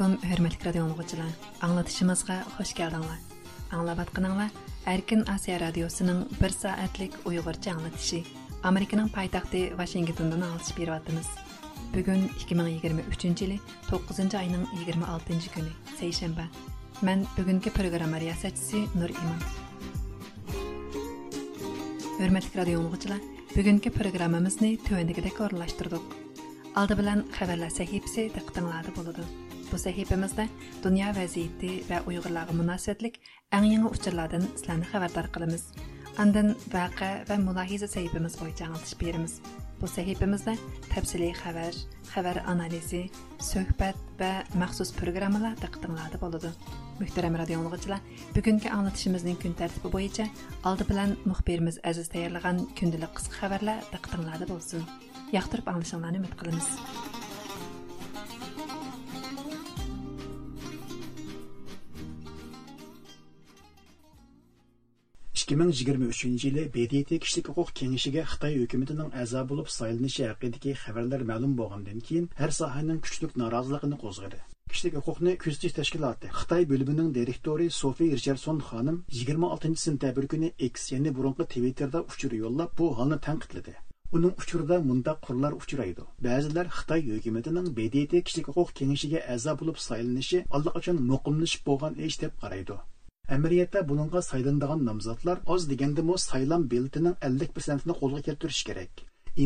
alaykum hurmatli radio o'quvchilar anglatishimizga xush keldinglar anglayotganinglar erkin osiyo radiosining bir soatlik uyg'urcha anglatishi amerikaning poytaxti vashingtondan anglatish beryapmiz bugun 2023 yili 9 oyning 26 kuni seshanba man bugungi programma riyosatchisi nur imon hurmatli radio o'quvchilar bugungi programmamizni tuvandagidek o'rinlashtirdik Алды bilan xabarlar sahifasi diqqatinglarda bo'ladi. Bu sahifamizda dunyo vaziyati va Uyg'urlarga munosabatlik eng yangi uchurlardan sizlarni xabardor qilamiz. Andan vaqa va mulohiza sahifamiz bo'yicha anglatish beramiz. Bu sahifamizda tafsiliy xabar, xabar analizi, suhbat va maxsus programmalar diqqatinglarda bo'ladi. Muhtaram radio dinləyicilər, bugungi anlatışımızın kun tartibi bo'yicha oldi bilan muxbirimiz Aziz tayyorlagan kundalik qisqa xabarlar diqqatinglarda bo'lsin. yoqtirib anglashinglarni umid qilamiz 2023 yili BDT kishilik huquq kengashiga Xitoy hukumatining a'zo bo'lib saylanishi haqidagi xabarlar ma'lum bo'lgandan keyin har sohaning kuchli noroziligini qo'zg'adi. kishilik huquqni kuzatish tashkiloti xitoy bo'limining direktori sofi richardson xonim 26 sentabr kuni x ya'ni burunqi twitterda uchur yo'llab bu holni tanqidladi uning uchurida mundaq qurlar uchraydi. Ba'zilar xitoy hukumatining bdt kishilik huquq kengashiga a'zo bo'lib saylanishi allaqachon muqimlashib bo'lgan ish deb qaraydi. Amaliyotda buningga saylanadigan nomzodlar аз дегенде saylan сайлам ellik prosentini qo'lga keltirish kerak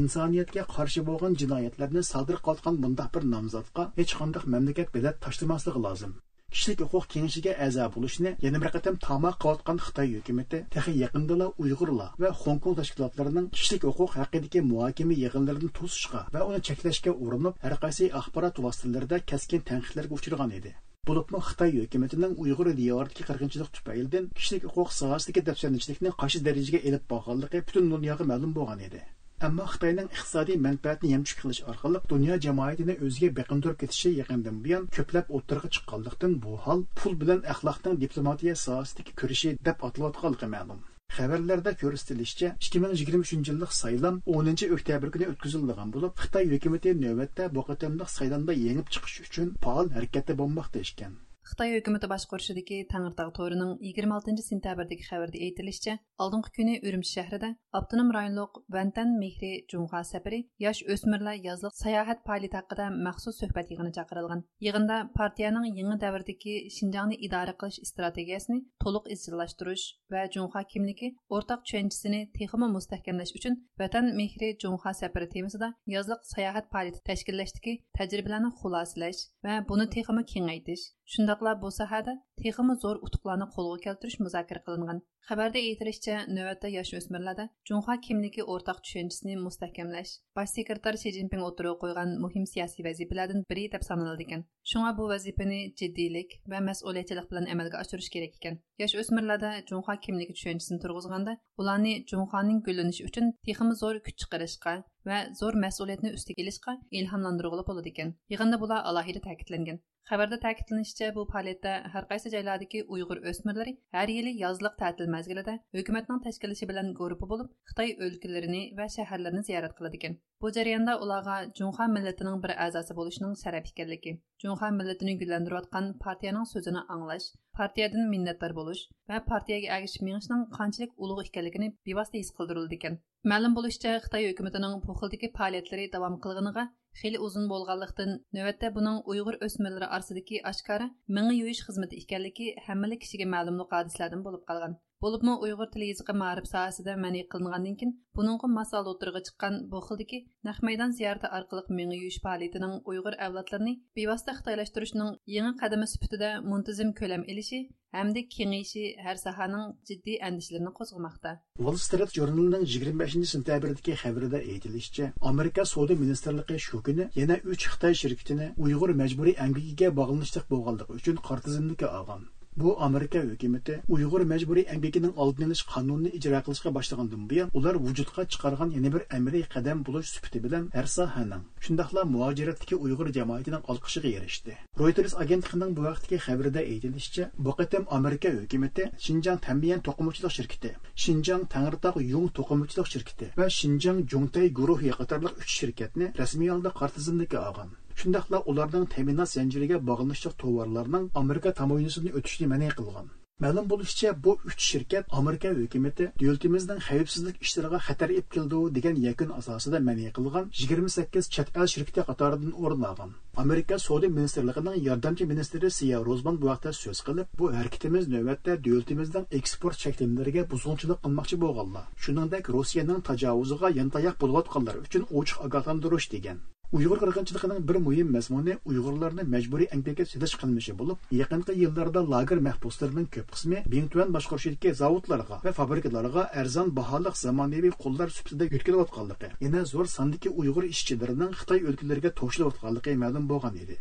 insoniyatga qarshi bo'lgan jinoyatlarni sodir qilgan bundaq bir nomzodga hech qanday mamlakat bilat tashlamasligi lozim kishilik huquq kengashiga a'zo bo'lishni yana bir qatam tama qilayotgan xitoy hukumati tahi yaqindala uyg'urlar va Hong Kong tashkilotlarining kishilik huquq haqidagi muhokama yig'inlarini to'sishga va uni cheklashga urinib har qaysi axborot vositalarida kaskin tanqidlarga uchragan edi Bulupmu Xitoy hukumatining Uyg'ur diyoridagi qirg'inchilik tufaylidan kishilik huquq sohasidagi dafsanchilikni qaysi darajaga elib borganligi butun dunyoga ma'lum bo'lgan edi. ammo Xitoyning iqtisodiy manfaatni yamchuk qilish orqali dunyo jamoatini o'ziga beqindirib ketishi yaqindan buyon ko'plab o'ttirg'i chiqqanlikdan bu hol pul bilan axloqning diplomatiya sohasidagi kurashi deb atilayotganligi ma'lum. Xabarlarda ko'rsatilishicha 2023 yillik saylam 10 oktyabr kuni o'tkazilgan bo'lib, Xitoy hukumati navbatda bu qatamliq saylanda yengib chiqish uchun faol harakatda bo'lmoqda ekan. Xitoy hökuməti başquruşidagi Tangirtaq torining 26 sentabrdagi xabarda aytilishicha, oldingi kuni Urumchi shahrida avtonom rayonliq Vantan Mehri Junğa safari yosh o'smirlar yozliq sayohat faoliyati haqida maxsus suhbat yig'ini chaqirilgan. Yig'inda partiyaning yangi davrdagi Xinjiangni idora qilish strategiyasini to'liq izchillashtirish va Junğa kimligi o'rtaq tushanchisini texmi mustahkamlash uchun Vatan Mehri Junğa safari temasida yozliq sayohat faoliyati tashkillashdagi tajribalarni xulosalash va buni texmi kengaytirish Шундaqla bo'lsa sohada teximi zo'r utuqlarni qo'lga keltirish muzokara qilingan. Xabarda aytilishicha, navbatda yosh o'smirlarda Junxo kimligi o'rtaq tushunchisini mustahkamlash bosh sekretar Shi zinpin o'tirib qo'ygan muhim siyosiy vazifalardan biri deb sanaladi ekan. Shunga bu vazifani jiddiylik va mas'uliyatchilik bilan amalga oshirish kerak ekan. Yosh o'smirlarda Junxo kimligi tushunchisini turg'izganda, ularni Junxoning gullanishi uchun teximi zo'r kuch chiqarishga va zo'r mas'uliyatni ustiga ilishga ilhomlantirg'ili bo'ladi ekan. Yig'inda bular alohida ta'kidlangan. Xabarda ta'kidlanishicha, bu faoliyatda har qaysi joylardagi Uyg'ur o'smirlari har yili yozliq ta'til mazgilida hukumatning tashkillashi bilan guruhi bo'lib, Xitoy o'lkalarini va shaharlarini ziyorat qiladi ekan. Bu jarayonda ularga Junxa millatining bir a'zosi bo'lishning sharaf ekanligi, Junxa millatini gullantirayotgan partiyaning so'zini anglash, partiyadan minnatdor bo'lish va partiyaga ergishib mengishning qanchalik ulug' ekanligini bevosita his qildirildi ekan. Ma'lum bo'lishicha, Xitoy hukumatining bu xildagi faoliyatlari davom qilganiga xeyli uzun bo'lganlikdan navbatda buning uyg'ur o'smirlari orasidagi oshkora mingi yuyish xizmati ekanligi hammalik kishiga ma'lumlik hadislardan bo'lib qolgan Болыпмы Uyghur tili языгы мәгариф сахасында мәни кылынгандан кин, буныңга масал отырыгы чыккан бу хилдәге нәх мәйдан зияраты аркылы меңи юш фаалиятының Uyghur авлатларын бевасита хитайлаштырышның яңа кадамы сүпәтендә мунтазим көләм элиши дә киңәйши һәр саханың җитди әндишләрен козгымакта. Wall Street Journal'ның 25 сентябрьдәге хәбәрендә әйтелишчә, Америка Сауда министрлыгы шу яна 3 Bu Amerika hökuməti Uyğur məcburi əmgəkining oldini olish qonunini ijro qilishga boshlagandan buyon ular vujudga chiqargan yana bir amaliy qadam bo'lish sifati bilan har sohaning shundoqla muhojiratdagi Uyg'ur jamoatining olqishiga erishdi. Reuters agentligining bu vaqtdagi aytilishicha, bu qatam Amerika hökuməti Xinjiang Tanbiyan to'qimachilik shirkati, Xinjiang Tangirtog' Yung to'qimachilik shirkati va Xinjiang Jungtay guruhi qatorliq 3 shirkatni rasmiy holda olgan. Shundoqla ularning ta'minot zanjiriga bog'lanishli tovarlarning amerika tamoyilini o'tishni ma'ni qilgan Ma'lum bo'lishicha, bu uch shirkat Amerika hukumati davlatimizning xavfsizlik ishlariga xatar ib keldi degan yakun asosida ma'ni qilgan 28 chet el shirkati qatoridan o'rin olgan. Amerika savdo ministrligining yordamchi ministri Siya Rozman bu vaqtda so'z qilib, bu harakatimiz navbatda davlatimizning eksport cheklimlariga buzg'unchilik qilmoqchi bo'lganlar. Shuningdek, Rossiyaning tajovuziga yantayoq bo'layotganlar uchun ochiq ogohlantirish degan. Uyg'ur qirg'inchiligining bir muhim mazmuni uyg'urlarni majburiy emgakka silish qilmishi bo'lib yaqinqi yillarda lager mahbuslarining ko'p qismi bintuen boshqarishidagi zavodlarga va fabrikalarga arzon baholiq zamonaviy qo'llar sifatida yutkilayotganligi yana zo'r sondagi uyg'ur ishchilarining xitoy o'lkalariga to'shilayotganligi ma'lum bo'lgan edi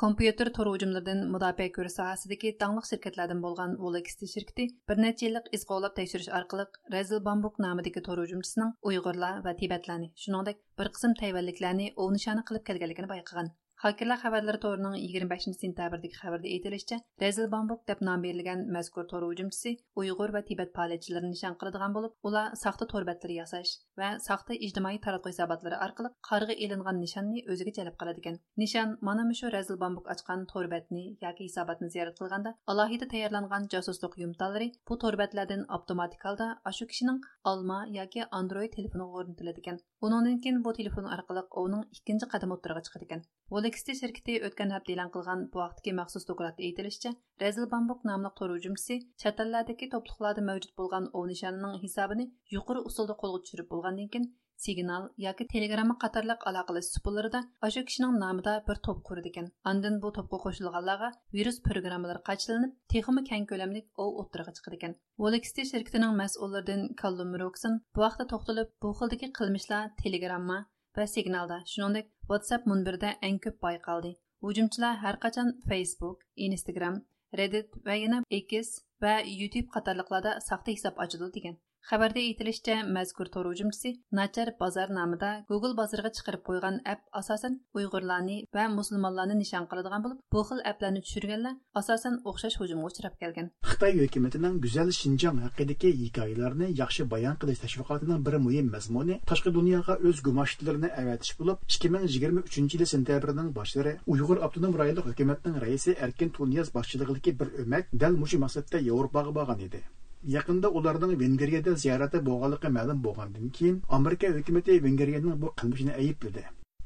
kompyuter tor hujumlaridan mudofaa ko'rish sohasidagi tanliq shirkatlardan bo'lgan Volexti shirkati bir necha yillik iz qovlab tekshirish orqali Razil Bambuk nomidagi tor hujumchisining Uyg'urlar va tibatlarni shuningdek bir qism Tayvanliklarni ov nishoni qilib kelganligini bayqagan. Хакерлар хабарлары торының 25 сентябрьдәге хабарда әйтелишчә, Рәзил Бамбук дип нам берилгән мәзкур тор уҗымчысы уйгыр ва Тибет палечиләрен нишан кылдыган булып, улар сахта тор бәтләре ясаш ва сахта иҗтимаи таратку хисаблары аркылы каргы элинган нишанны өзигә җәлеп кыла дигән. Нишан mana мышы Рәзил Бамбук ачкан тор бәтне яки хисабатны зиярат кылганда, алаһида таярланган жасуслык юмталлары бу тор бәтләрдән автоматик алда ашу кешенең алма яки андроид телефоны орнатыла дигән. Уныңдан бу телефон аркылы оның икенче кадам оттырга чыга дигән. Volexti şirkəti o'tgan həftə e'lon qılğan bu vaqtdagi maxsus dokladda aytilishicha, Razil Bambuk nomli to'r hujumchisi topluqlarda ellardagi to'pliqlarda mavjud bo'lgan ov nishonining hisobini yuqori usulda qo'lga tushirib bo'lgandan keyin signal yoki telegramma qatorliq aloqali supullarida o'sha kishining nomida bir to'p qurdi ekan. Andin bu to'pga qo'shilganlarga virus programmalari qachilinib texmi keng ko'lamli ov o'ttirig'i chiqdi ekan. Volexti shirkitining mas'ullaridan kallum Roxon bu vaqtda to'xtalib, bu xildagi qilmishlar telegramma va signalda, shuningdek WhatsApp munbirida eng ko'p bayqaldi. Hujumchilar har qachon Facebook, Instagram, Reddit va yana X va YouTube qatorliqlarda saxta hisob ochadi degan. Хабарда әйтилишчә, мәзкур торуҗымчысы Начар базар намыда Google базарга чыгарып куйган ап асасан уйгырларны ва мусламанларны нишан кылдыган булып, бу хил әпләрне төшергәнләр асасан охшаш һөҗүмгә очрап калган. Хытай хөкүмәтенең гүзәл Шинҗаң хакыдагы хикаяларны яхшы баян кылыш тәшвиқатының бер мөһим мазмуны ташкы дөньяга үз гумаштыларны әвәтиш булып, 2023 ел сентябрьнең башлары Уйгыр автоном районлык хөкүмәтнең рәисе Эркин Туняз башчылыгындагы бер өмәк дәл мушы максатта Европага барган иде. Якында уларның Венгриядә зияраты болғалықы мәлім болғандың кейін, Америка хөкүмәте Венгрияның baho кылмышын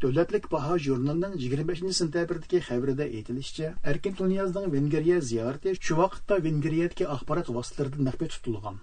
yigirma beshinchi sentyabrdagi журналының 25 сентябрьдәге хәбәрендә vengeriya ziyorati shu vaqtda зияраты axborot vositalarida nafbi tutilgan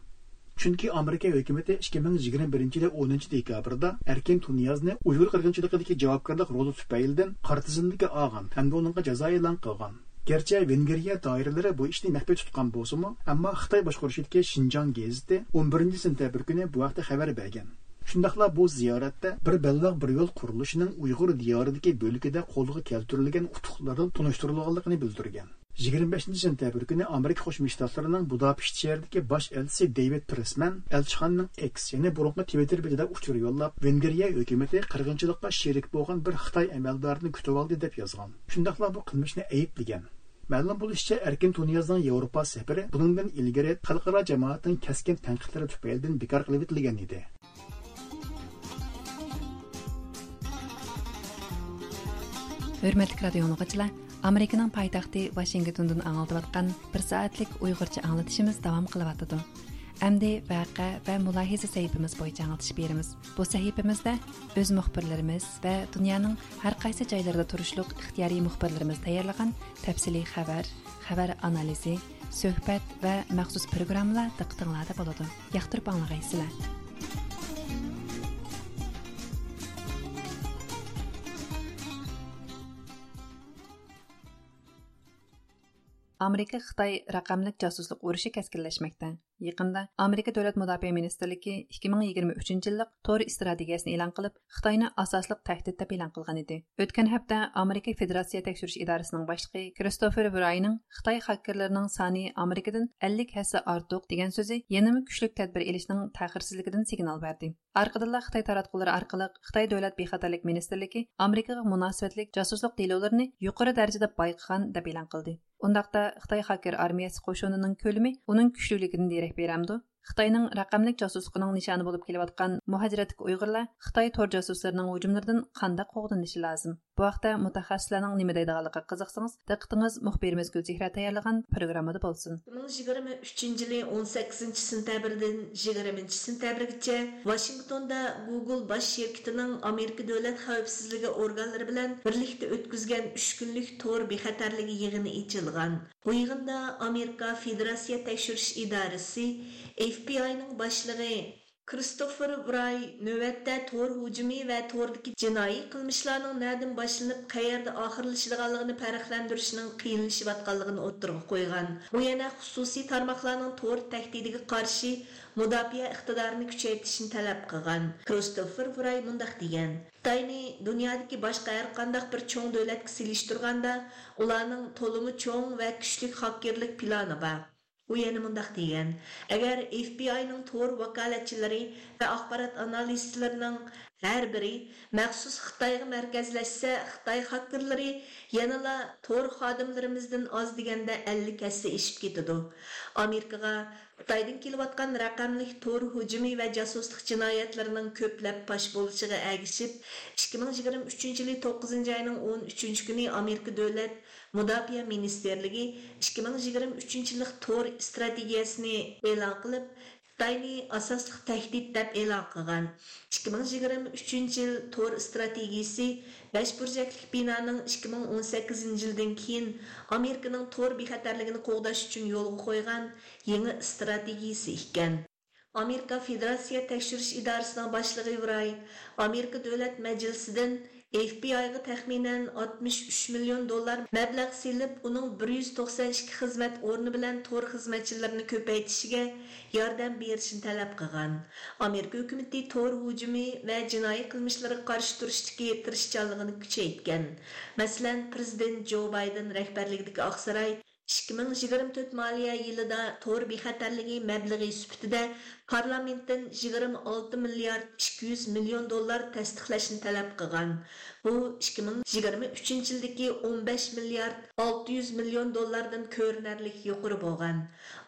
chunki amerika hukumati ikki Америка yigirma 2021 елда 10 dekabrda Эркин Тунязны Уйгыр кыргынчылыгындагы javobgarlik roli tufaylidan картызындагы аган hamda уныңга jazo e'lon qilgan Gerçi Vengriya doiralari bu ishni maxfiy tutgan bo'lsa-mu, ammo Xitoy boshqarishidagi Xinjiang gazeti 11 sentabr kuni bu vaqtda xabar bergan. Shundaqla bu ziyoratda bir balloq bir yo'l qurilishining Uyg'ur diyoridagi bo'lgida qo'lga keltirilgan utuqlardan tunishtirilganligini bildirgan. 25 sentabr kuni Amerika Qo'shma Shtatlarining Budapest shahridagi bosh elchisi David Pressman elchixonaning X, ya'ni burungi Twitter betida uchur yo'llab Vengriya hukumati qirg'inchilikqa sherik bo'lgan bir Xitoy amaldorini kutib oldi deb yozgan. Shundaqla bu qilmishni ayblagan. Ma'lum bo'lishicha, Erkin Tuniyazning Yevropa safari buningdan ilgari xalqaro jamoatning kaskin tanqidlari tufaylidan bekor qilib etilgan edi. Hörmətli radio dinləyicilər, Американың пайтақты Вашингтондан аңлатып аткан 1 саатлык ұйғырчы аңлатышымыз дәвам кылып атыды. Әмди вақа ва мулахиза сәйпимиз бойынша аңлатыш беріміз. Бұл сәйіпімізді өз мұхбірлеріміз бә дүнияның әр қайсы жайларда тұрышылық ихтиярий мұхбірлеріміз даярлаган тәпсілі қабар, қабар анализі, сөхбәт бә махсус программалар дықтыңлады болады. Яктырып аңлагайсызлар. Amerika Xitoy raqamlik josuslik urushi keskinlashmoqda. Yaqinda Amerika Davlat Mudofaa Ministrligi 2023 yillik Tor strategiyasini e'lon qilib, Xitoyni asosliq tahdid deb e'lon qilgan edi. O'tgan hafta Amerika Federatsiya tekshirish idorasining boshlig'i Kristofer Brayning Xitoy hakkerlarining soni Amerikadan 50 hassa ortiq degan so'zi yanada kuchli tadbir elishning ta'xirsizligidan signal berdi. Arqadilla Xitoy taratqullari orqali Xitoy Davlat bexatarlik ministrligi Amerikaga munosabatlik josuslik delovlarini yuqori darajada bayqagan deb e'lon qildi. Undaqda Xitoy hacker armiyasi qo'shonining ko'limi uning kuchliligini derak beramdi. Xitoyning raqamlik josusligining nishoni bo'lib kelayotgan muhojiratlik Uyg'urlar Xitoy tor josuslarining hujumlaridan qanday qo'g'dinishi lozim. Bu haqda mutaxassislarning nima deydiganligiga qiziqsangiz, diqqatingiz muxbirimiz Gulzehra tayyorlagan programmada bo'lsin. 2023 yili 18 sentabrdan 20 sentabrgacha Washingtonda Google bosh shirkatining Amerika davlat xavfsizligi organlari bilan birlikda o'tkazgan 3 kunlik tor bexatarligi yig'ini ochilgan. Bu yig'inda Amerika Federatsiya tekshirish idorasi FBI'ning boshlig'i Kristofer Bray növətdə tor hücumu və tordakı jinoiy qilmishlarning nədən başlanıb qayerdə oxirlashadiganligini farqlantirishning qiyinlashayotganligini o'ttirg'a qo'ygan. U yana xususiy tarmoqlarning tor tahdidiga qarshi mudofaa iqtidorini kuchaytirishni talab qilgan. Kristofer Bray mundaq degan: Xitoyni dunyodagi boshqa har qanday bir cho'ng davlatga silishtirganda, ularning to'limi cho'ng va kuchli hakkerlik plani bor. U yana mundaq degan. Agar fbining to'r vakolatchilari va axborot analistlarining har biri maxsus xitoyga markazlashsa xitoy hakkerlari yanala to'r xodimlarimizdan oz deganda ellik hassa eshib ketadi. Amerikaga xitoydan kelayotgan raqamli to'r hujumi va josuslik jinoyatlarining ko'plab pash bo'lishiga agishib ikki ming yigirma uchinchi yil to'qqizinchi oyning o'n uchinchi kuni amerika davlat Mudofaa ministrligi 2023 yillik Tor strategiyasini e'lon qilib, Xitoyni asosli tahdid deb e'lon qilgan. 2023 yil Tor strategiyasi 5 burjaklik binoning 2018 yildan keyin Amerikaning Tor bexatarligini qo'g'dash uchun yo'lga qo'ygan yangi strategiyasi ekan. Amerika Federatsiya tekshirish idorasining boshlig'i Vray Amerika Davlat Majlisidan FBI'ga taxminan 63 миллион dollar mablag' selib, uning 192 xizmat o'rni bilan to'r xizmatchilarini ko'paytishiga yordam berishini talab qilgan. Amerika hukumati to'r hujumi va jinoiy qilmishlarga qarshi turishdagi tirishchanligini kuchaytgan. Masalan, prezident Jo Bayden rahbarligidagi Oqsaroy 2024 maliya yilida to'r bexatarligi mablag'i sifatida parlamentdən 26 milyard 200 milyon dollar təsdiqləşini tələb qılğan. Bu 2023-cü 15 milyard 600 milyon dollardan görünərlik yuqarı bolğan.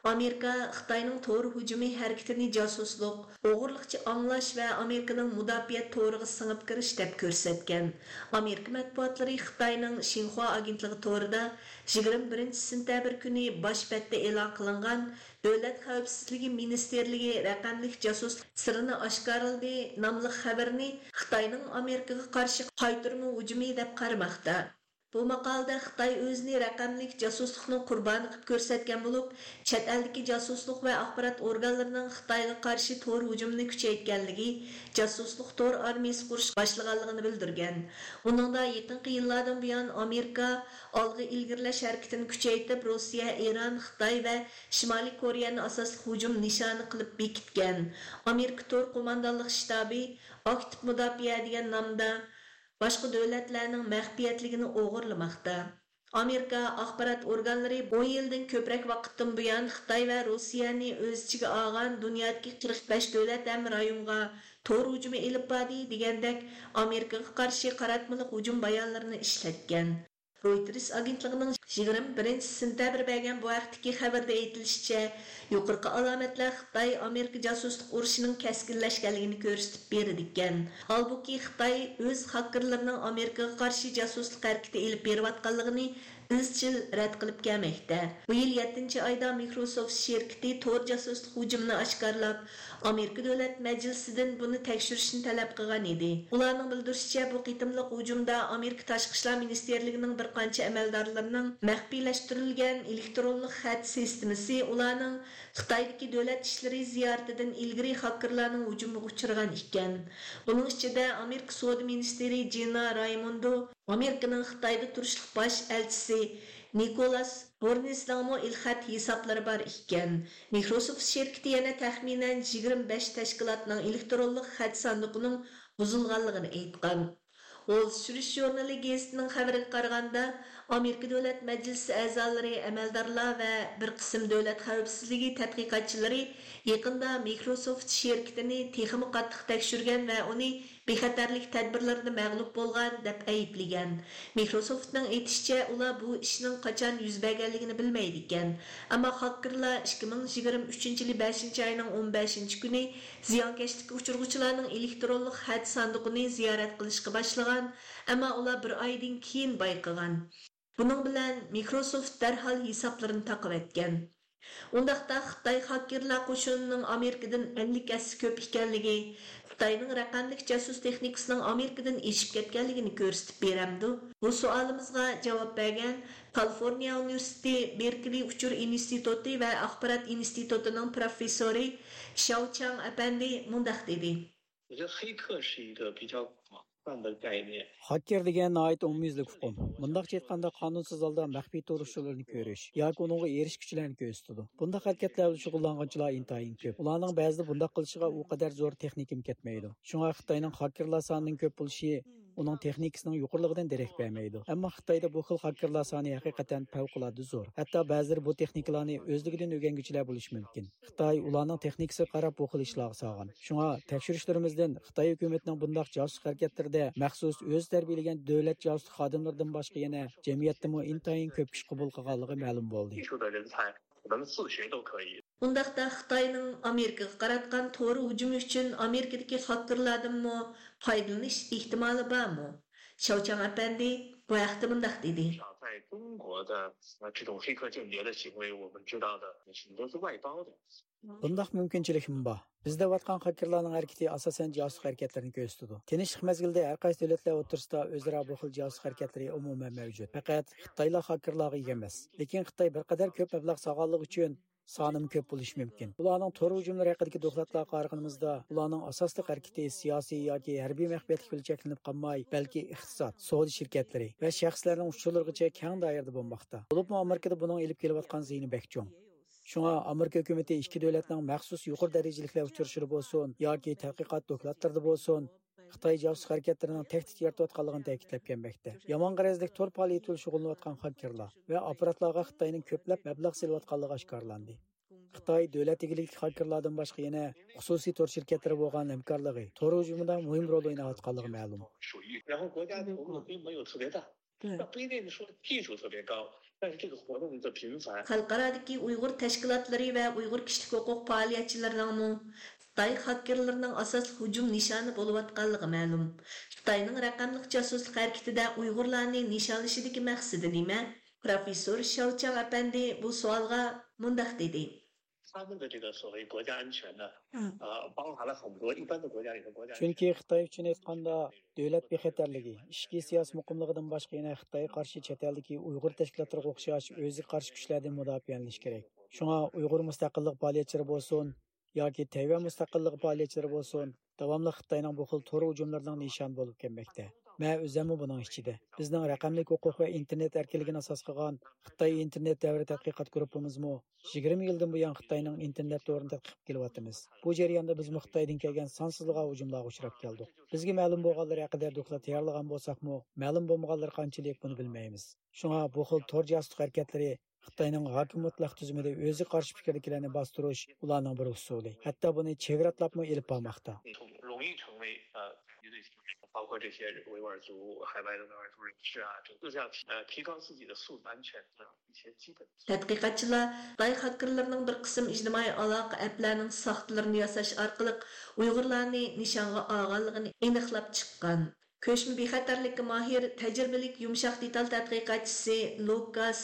Amerika Xitayının tor hücumi hərəkətini casusluq, oğurluqçı anlaş va amerikaning müdafiə toruğu sınıb kirish deyə göstərən. Amerika mətbuatları Xitayının Xinhua agentligi torunda 21-ci sentyabr günü baş bətdə elan qılınğan Дәүләт хавфсызлыгы министрлыгы рәкъәмлек җасус сырыны ашкарылды намлы хәбәрне Хытайның Америкага каршы кайтырмы уҗымы дип кармакта. Bu maqolada Xitoy o'zini raqamlik jasuslikning qurboni qilib ko'rsatgan bo'lib, chet eldagi jasuslik va axborot organlarining Xitoyga qarshi tor hujumini kuchaytganligi, jasuslik tor armiyasi qurish boshlaganligini bildirgan. Uningda yaqinqi yillardan buyon Amerika olg'i ilgirlash harakatini kuchaytirib, Rossiya, Eron, Xitoy va Shimoliy Koreyani asosli hujum nishoni qilib bekitgan. Amerika tor qo'mondonlik shtabi aktiv mudofaa degan nomda boshqa davlatlarning maxfiyatligini o'g'irlamoqda. Amerika axborot organlari bu yildan ko'proq vaqtdan buyon xitoy va rossiyani o'z ichiga olgan dunyodagi qirq besh davlat ham rayonga to'r hujumi ilib bordi degandek amerikaga qarshi qaratmaliq hujum bayonlarini ishlatgan. Reuters agentligining 21 sentabr bergan bu vaqtdagi xabarda aytilishicha, yuqorqi alomatlar Xitoy Amerika josuslik urushining kaskinlashganligini ko'rsatib berdi ekan. Holbuki Xitoy o'z hakkerlarining Amerikaga qarshi josuslik harakati elib berayotganligini izchil rad qilib kelmoqda. Bu yil yettinchi oyda microsoft sherkiti tor jasuslik hujumini oshkorlab amerika davlat majlisidan buni tekshirishni talab qilgan edi. Ularning bildirishicha bu qitimliq hujumda amerika tashqi ishlar ministerligining bir qancha amaldorlarining maxfiylashtirilgan elektronlik xat sistemasi ularning xitoydagi davlat ishlari ziyoratidan ilgari xakerlarning hujumiga uchragan ekan. Buning ichida amerika sud ministri jina raymondo Американың Қытайда тұрышлық баш әлтісі Николас Борнисдамы үлхәт хисаплары бар икән. Microsoft şirkəti yana təxminən 25 təşkilatның elektronluq xətt sandıqının buzulğanlığını айтқан. Ол Сүріш журналы газетінің хабарын қарғанда, Amerika Dövlət Məclisi əzaları, әмәлдарлар və bir qism dövlət xəvfsizliyi tədqiqatçıları yaxında Microsoft şirkətini texnik qattiq təkşürgən və onu bexəterlik tədbirlərində болған bolğan deyə ayıplagan. Microsoftның etişçə ular bu işin qaçan yüz bərgənligini bilməydi ekan. Amma hackerlar 2023-cü 5-ci 15-ci günü ziyankeşlikə uçurğucuların elektronluq xətt sandıqını ziyarət qilishqa başlagan, amma ular bir aydan keyin. Buning bilan Microsoft darhol hisoblarini taqib etgan. Undaqda Xitoy xakerlar qo'shinining Amerikadan 50 kassi ko'p ekanligi, Xitoyning raqamlik jasus texnikasining Amerikadan eshib ketganligini ko'rsatib beramdi. Bu savolimizga javob bergan Kaliforniya Universiteti Berkeley uchur instituti va axborot institutining professori Shao Chang apandi mundaq dedi. 我觉得黑客是一个比较 Хакер деген найт уммизлик укум. Мындак айтканда канунсуз алда махфий турушуларны көрүш яки унунга эришкүчлөрнү көрсөтөдү. Бундай аракеттер менен шугулланганчылар интайын көп. Уларнын баазы бундай кылышыга у кадар зор техниким кетмейди. Шуңа Кытайдын хакерлар санынын көп болушу Uning texnikasining yuqorligidan darak bermaydi. Ammo Xitoyda bu xil hakkerlar soni haqiqatan favqulodda zo'r. Hatto ba'zilari bu texnikalarni o'zligidan o'rganguchilar bo'lishi mumkin. Xitoy ularning texnikasiga qarab bu xil ishlarga solgan. Shunga tekshirishlarimizdan Xitoy hukumatining bundaq josus harakatlarida maxsus o'z tarbiyalagan davlat josus xodimlaridan boshqa yana jamiyatdami intayin ko'p kishi qabul qilganligi ma'lum bo'ldi. 技术的人才，可能自学都可以。 Undaqda Xitoyning Amerikaga qaratgan to'g'ri hujumi uchun Amerikadagi xakerlardanmi foydalanish ehtimoli bormi? Shouchang apandi bu haqda bundaq dedi. 至少在中国的呃这种黑客间谍的行为，我们知道的很多是外包的。 Bundaq mumkinchilikmi bor? Bizda vatqan hakkerlarning harakati asosan josus harakatlarini ko'rsatadi. Tinchlik mazgilida har qaysi davlatlar o'rtasida o'zaro bu xil josus harakatlari umuman mavjud. Faqat Xitoylar hakkerlarga ega emas. Lekin Xitoy bir qadar ko'p mablag' sog'anligi uchun sonim ko'p bo'lishi mumkin. Ularning to'r hujumlari haqidagi dokladlarga qaraganimizda, ularning asosli harakati siyosiy yoki harbiy mahbiyatga bilan cheklanib qolmay, balki iqtisod, savdo shirkatlari va shaxslarning uchurlarigacha keng doirada bo'lmoqda. Bo'libmi Amerikada buning elib kelayotgan ziyni bekchong. Shunga Amerika hukumati ikki davlatning maxsus yuqori darajaliklar uchrashuvi bo'lsin yoki tadqiqot dokladlarida bo'lsin Xitoy josus harakatlarining tahdid yaratayotganligini ta'kidlab kelmoqda. Yomon g'arazlik to'r faoliyati bilan shug'ullanayotgan hakkerlar va apparatlarga Xitoyning ko'plab mablag' selayotganligi oshkorlandi. Xitoy davlat egiligli hakkerlardan boshqa yana xususiy to'r shirkatlari bo'lgan hamkorligi to'r hujumida muhim rol o'ynayotganligi ma'lum. 属于，然后国家投入并没有特别大，那不一定说技术特别高，但是这个活动的频繁， Xalqaradagi Uyg'ur tashkilotlari va Uyg'ur kishilik huquq faoliyatchilarining Xitoy xakerlarining asosli hujum nishoni bo'layotganligi ma'lum. Xitoyning raqamli jasuslik harakatida Uyg'urlarni nishonlashidagi maqsadi nima? Professor Shouchang apandi bu savolga mundaq dedi. 他们的这个所谓国家安全呢，呃，包含了很多一般的国家里的国家安全。 Chunki Xitoy uchun aytganda davlat bexatarligi, ichki siyosiy muqimligidan boshqa yana Xitoyga qarshi chet eldagi Uyg'ur tashkilotlariga o'xshash o'ziga qarshi kuchlardan mudofialanish kerak. Shunga Uyg'ur mustaqillik faoliyatchilari bo'lsin yoki Tayvan mustaqillik faoliyatchilari bo'lsin, davomli Xitoyning bu xil to'r hujumlarining nishon bo'lib kelmoqda. Men o'zimmi buning ichida. Bizning raqamli huquq va internet erkinligini asos qilgan Xitoy internet davri tadqiqot guruhimizmi 20 yildan buyon Xitoyning internet davrini tadqiq kelyapmiz. Bu jarayonda biz Xitoydan kelgan sonsizliga hujumlarga uchrab keldik. Bizga ma'lum bo'lganlar haqida doklad tayyorlagan bo'lsakmi, ma'lum bo'lmaganlar qanchalik buni bilmaymiz. Shunga bu xil to'r josuslik harakatlari Xitoyning g'arb mutlaq tuzumida o'zi qarshi fikrdagilarni ұланың ularning bir usuli. Hatto buni chegratlabmi ilib bormoqda. 容易成为呃敌对形式，包括这些维吾尔族、海外的维吾尔族人士啊，整个这样呃提高自己的素质安全的一些基本。tadqiqotchilar xitoy hakerlarining bir qism ijtimoiy aloqa aplarining сақтыларын yasash orqali uyg'urlarni nishonga olganligini aniqlab chiqqan ko'chma bexatarlikka mohir tajribalik yumshoq detal tadqiqotchisi lukas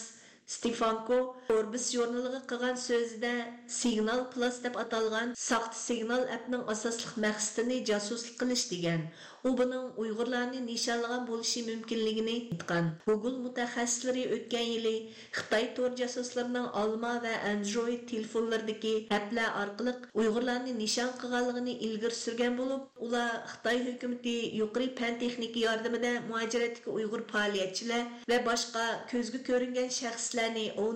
Stefanko Орбис журналыгы кылган сөзүдә Signal Plus деп аталған сақты сигнал әпнең асаслык максатыны жасуслык қыныш деген. О, буның уйгырларны нишанлаган болышы мөмкинлеген aytqan. Google мутахассислары өткен елы Хытай тор жасусларының алма ва Android телефонлардагы әплә аркылы уйгырларны нишан кылганлыгын илгәр сүргән булып, улар Хытай хөкүмәте юқри фән техника ярдәмендә муаҗирәткә уйгыр фәалиятчылар ва башка көзгә күренгән шәхесләрне о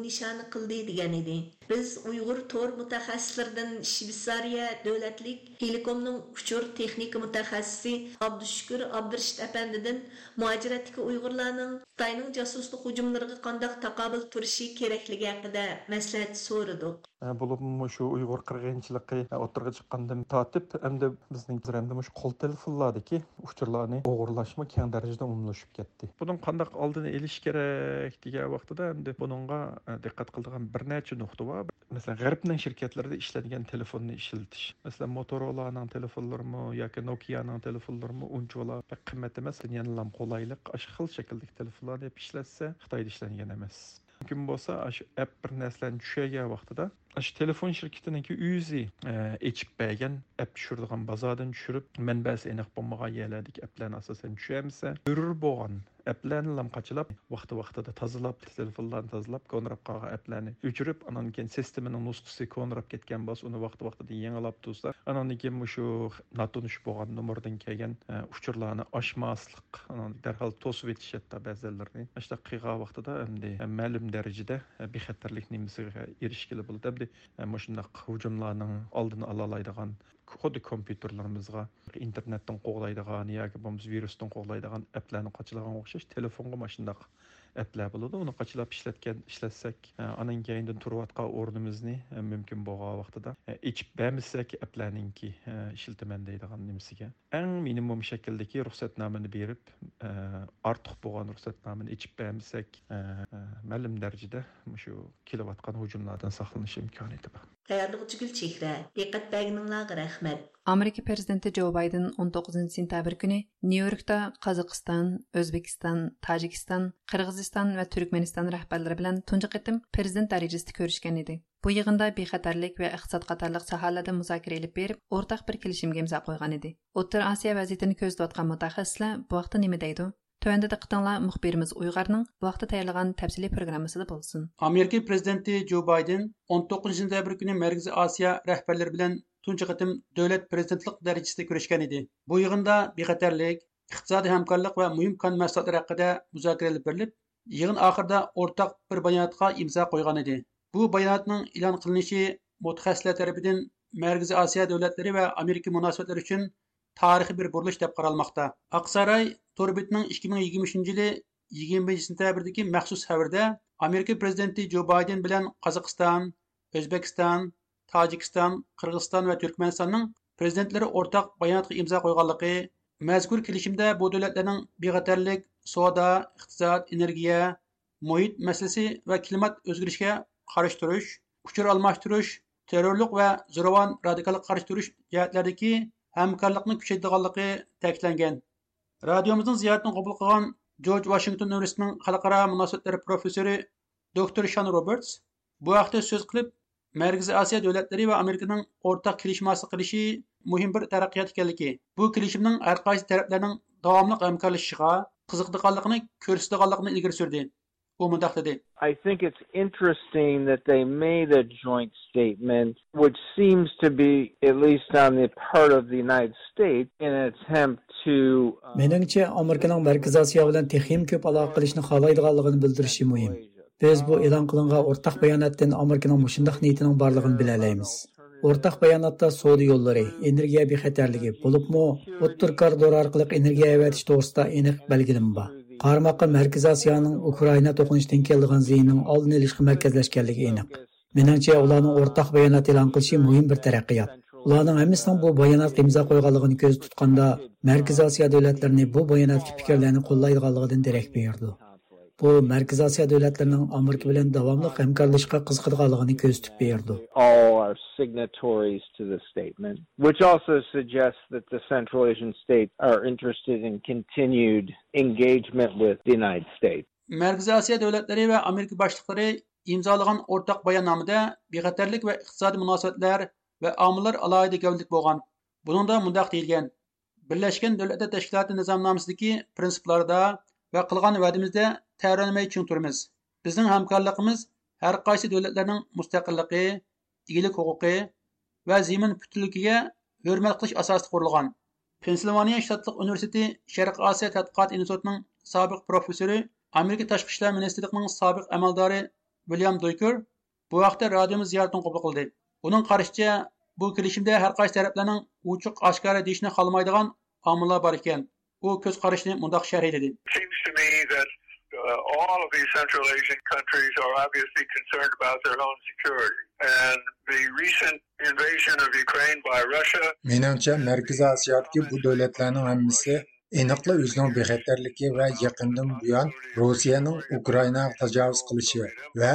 nishoni qildi degan edi. Biz uyg'ur tor mutaxassislaridan shvetsariya davlatlik telekomning uchur texnika mutaxassisi abdushukur abdurashid apandidan muajiratdagi uyg'urlarning xitoyning josuslik hujumlariga qandoq taqobil turishi kerakligi haqida maslahat so'radik bo'lib shu uyg'ur qirg'inchiligi o'tirg'a chiqqandan tortib hamda bizning qo'l telefonlardagi uchurlarni keng darajada umumlashib ketdi buning qandoq oldini olish kerak degan vaqtida hamda buningga diqqat qiladigan bir necha nuqta bor masalan g'arbning shirkatlarida ishlangan telefonni ishlatish masalan motorolaning telefonlarimi yoki nokianing telefonlarimi unchalar qimmat emas yana qulaylik xil shakldagi telefonlarni ishlatsa xitoyda ishlangan emas. Mumkin bo'lsa shu app bir narsalarni tushagan vaqtida shu telefon shirkatiniki o'zi e, echib bergan app tushiradigan bozordan tushirib manbasi aniq bo'lmagan yerlardagi applarni asosan tushamsa zarur bo'lgan applarni lamqachilab vaqti vaqtida tozalab telefonlarni tozalab ko'nrab qolgan applarni o'chirib anan keyin sistemaning nusxasi ko'nrab ketgan bo'lsa uni vaqti vaqtida yangilab tursa anan keyin shu notunish bo'lgan nomerdan kelgan e, uchurlarni ochmaslik darhol to'sib etishadi ba'zilarni shunaqa qilgan vaqtida endi ma'lum darajada e, bexatarlik nimasiga erishgili bo'ladi e, shundoq hujumlarning oldini ала oladigan kompyuterlarimizga internetdan qo'g'laydigan yoki bo'lmasa virusdan qo'g'laydigan applarni qochilagan o'xshash telefonga mana shundoq applar bo'ladi. Uni qachilab ishlatgan ishlatsak e, anan keyindan turayotgan o'rnimizni e, mumkin bo'lgan vaqtida e, ichib bermasak applarninki ishiltaman deydigan nimasiga. Eng minimum shakldagi ruxsatnomani berib ortiq bo'lgan ruxsatnomani ichib bermasak ma'lum darajada shu kelayotgan hujumlardan saqlanish imkoniyati bor tayyorlig'i gulchehra diqqat berganinglarga rahmat. Amerika prezidenti jo bayden 19 sentabr kuni nyu yorkda qozog'iston o'zbekiston tojikiston qirg'iziston va turkmaniston rahbarlari bilan tunji qitim prezident darajasida ko'rishgan edi. Bu yig'inda bexatarlik va iqtisod qatorliq sohalarda muzokara ilib berib o'rtaq bir kelishimga imzo qo'ygan edi. O'rta osiyo vaziyatini ko'zlayotgan mutaxassislar bu vaqtda nima deydi? Төвәндә диqqәтеңләр мөхбирimiz Уйгырның bu вакытта тәйярлыган тәфсилий программасында булсын. Америка президенты Джо Байден 19 сентябрь көне Мәркәзи Азия рәхбәрләре белән tunchi кытым davlat prezidentlik darajasida ko'rishgan edi bu yig'inda bexatarlik iqtisodiy hamkorlik va muhim kon mahsulotlar haqida muzokara olib berilib, yig'in oxirida o'rtaq bir bayonotga imzo qo'ygan edi. Bu bayonotning e'lon qilinishi mutaxassislar tarafidan Markaziy Osiyo davlatlari va Amerika munosabatlari uchun tarixiy bir burilish deb qaralmoqda. Aqsaray Torbitning 2023 yili 20 sentabrdagi maxsus xabarda Amerika prezidenti Jo Bayden bilan Qozog'iston, O'zbekiston, Tojikiston, Qirg'iziston va Turkmanistonning prezidentlari o'rtaq bayonotga imzo qo'yganligi, mazkur kelishimda bu davlatlarning bexatarlik, savdo, iqtisod, energiya, muhit masalasi va klimat o'zgarishiga qarshi turish, kuchur almashtirish, terrorlik va zo'ravon radikallikqa qarshi turish jihatlaridagi hamkorlikni kuchaytirganligi ta'kidlangan. Radiomuzning ziyoratini qabul qilgan George Washington universitetining xalqaro munosabatlar professori doktor Shan Roberts bu haqda so'z qilib, Markaziy Osiyo davlatlari va Amerikaning o'rtaq kelishim hosil qilishi muhim bir taraqqiyot ekanligi, bu kelishimning har qaysi taraflarning davomli hamkorlashishiga qiziqdiganligini ko'rsatganligini ilgari surdi. u mundoq dedi I think it's interesting that they made a joint statement which seems to be at least on the part of the United States in an attempt to Meningcha Amerikaning Markaziy Osiyo bilan texim ko'p aloqa qilishni xohlaydiganligini bildirishi muhim. Biz bu e'lon qilingan o'rtaq bayonotdan Amerikaning mushundaq niyatining borligini bilalaymiz. o'rtaq bayonotda savdo yo'llari energiya bexatarligi bo'libmi o'ttir koridor orqali energiya avatish to'g'risida aniq belgilama bor. Qarmoqqa markaziy osiyoning ukraina to'qinishidan keladigan ziyinning oldini olishga markazlashganligi aniq. Menimcha ularning o'rtaq bayonot e'lon qilishi muhim bir taraqqiyot. Ularning hammasining bu bayonotga imzo qo'yganligini ko'z tutganda markaziy osiyo davlatlarini bu bayonotga fikrlarni qo'llaydiganligidan darak berdi. Bu Markaziy Osiyo davlatlarining Amerika bilan davomli hamkorlashishga qiziqadiganligini ko'rsatib berdi. All are signatories to the statement, which also suggests that the Central Asian states are interested in continued engagement with the United States. Markaziy Osiyo davlatlari va Amerika boshliqlari imzolagan o'rtaq bayonnomada bexatarlik va iqtisodiy munosabatlar va omillar alohida gavdlik bo'lgan. Buningda mundaq deyilgan: Birlashgan Davlatlar Tashkiloti nizomnomasidagi prinsiplarda va qilgan va'damizda tayyorlanmay ching turmiz Bizning hamkorligimiz har qaysi davlatlarning mustaqilligi, egalik huquqi va zamin putunligiga hurmat qilish asosida qurilgan. Pensilvaniya shtatlik universiteti Sharq Osiyo tadqiqot institutining sobiq professori, Amerika tashqi ishlar ministrligining sobiq amaldori William Doyker bu vaqtda radiomiz ziyoratini qabul qildi. Uning qarashicha, bu kelishimda har qaysi taraflarning uchuq oshkora deyishni xohlamaydigan omillar bor ekan u ko'z qarashni mundoq me that uh, all of these Central Asian countries are obviously concerned about their own security. And the recent invasion of Ukraine by Russia. Menimcha, Markaziy Osiyodagi bu davlatlarning hammasi aniqla o'zining bexatarligi va yaqindan buyon Rossiyaning Ukrainaga tajovuz qilishi va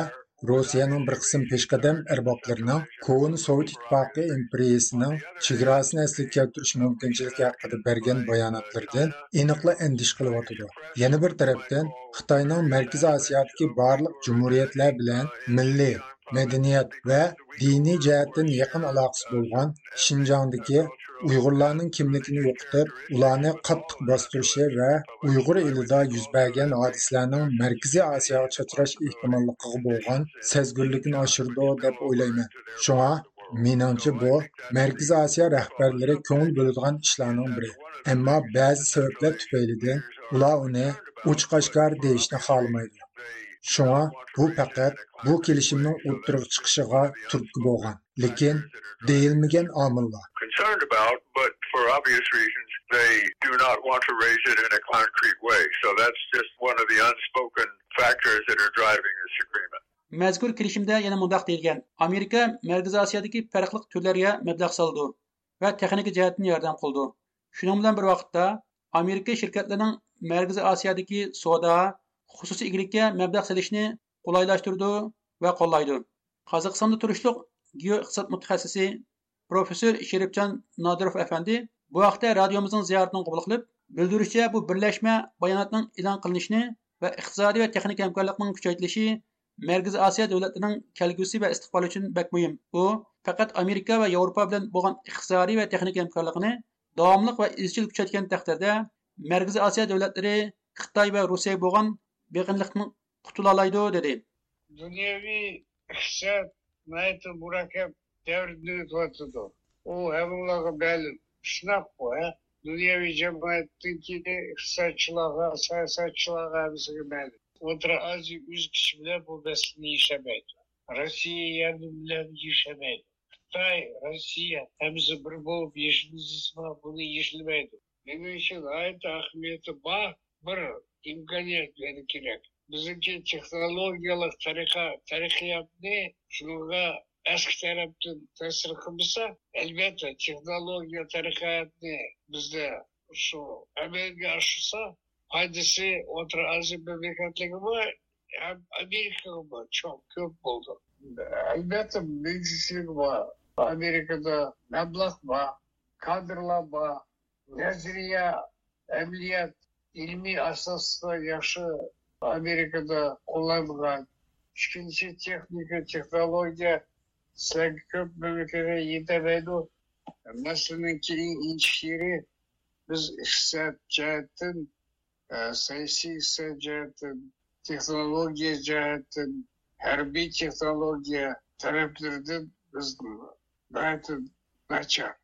Rossiyaning bir qism peshqadam arboblarining Ko'n Sovet ittifoqi imperiyasining chegarasini asliga keltirish mumkinchiligi haqida bergan bayonotlaridan aniqla andish qilyotidi. Yana bir tarafdan Xitoyning Markaziy Osiyodagi barliq jumhuriyatlar bilan milliy madaniyat va diniy jihatdan yaqin aloqasi bo'lgan Shinjongdagi Uyg'urlarning kimligini yo'qotib, ularni qattiq bostirishi va Uyg'ur elida yuz bergan hodisalarning Markaziy Osiyoga chachrash ehtimolligiga bo'lgan sezgurlikni oshirdi deb o'ylayman. Shunga menimcha bu Markaziy Osiyo rahbarlari ko'ngil bo'ladigan ishlarning biri. Ammo ba'zi sabablar tufaylidan ular uni ochiq-oshkor deyishni xohlamaydi. Shunga bu faqat bu kelishimning o'ttirib chiqishiga turtki bo'lgan, lekin deyilmagan omillar. Concerned about, but for obvious reasons, they do not want to raise it in a concrete way. So that's just one of the unspoken factors that are driving this agreement. Mazkur kelishimda yana mundaq deyilgan: Amerika Markaziy Osiyodagi farqli turlarga mablag' soldi va texnika jihatdan yordam qildi. Shuning bilan bir vaqtda Amerika shirkatlarining Markaziy Osiyodagi savdo, xususiy egilikka mablag' silishni qulaylashtirdi va qo'llaydi. Qozog'istonda turishliq geoiqtisod mutaxassisi professor Sherifjon Nodirov afandi bu haqda radiomizning ziyoratini qabul qilib, bildirishicha bu birlashma bayonotning e'lon qilinishini va iqtisodiy va texnik hamkorlikning kuchaytirilishi Markaziy Osiyo davlatlarining kelgusi va istiqboli uchun bak muhim. Bu faqat Amerika va Yevropa bilan bo'lgan iqtisodiy va texnik hamkorlikni davomli va izchil kuchaytgan taqdirda Markaziy Osiyo davlatlari Xitoy va Rossiya bo'lgan beqinlikdan qutula oladi dedi. Dunyoviy iqtisod murakkab davrni o'tadi. U hammalarga ma'lum. Shunaqa bu, dunyoviy jamoatniki iqtisodchilarga, siyosatchilarga hammasiga ma'lum. O'rta Osiyo o'z kuchi bilan bu masalani yeshamaydi. Rossiya yardım bilan yeshamaydi. Xitoy, Rossiya hammasi bir bo'lib yashilsa buni yeshilmaydi. Mening uchun ahamiyati bor bir imkaniyet verirkiler. Bizimki teknolojiyalık tarika, tarikiyat ne? Şunluğa eski taraftan tesir kılmışsa elbette teknolojiya tarikiyat ne? Bizde şu Amerika aşısa faydası otur azim memleketleri var hem Amerika'da var. Çok köp oldu. Elbette meclislik var. Amerika'da meblak var, kadrlar var, nezriye, emniyet, ilmiy asosda yaxshi Amerikada qo'llanilgan. Ikkinchi texnika, texnologiya sizlarga ko'p mamlakatga yetamaydi. Masalan, keyin injishiri biz iqtisod jihatdan, siyosiy iqtisod jihatdan, texnologiya jihatdan, harbiy texnologiya taraflaridan biz nachar.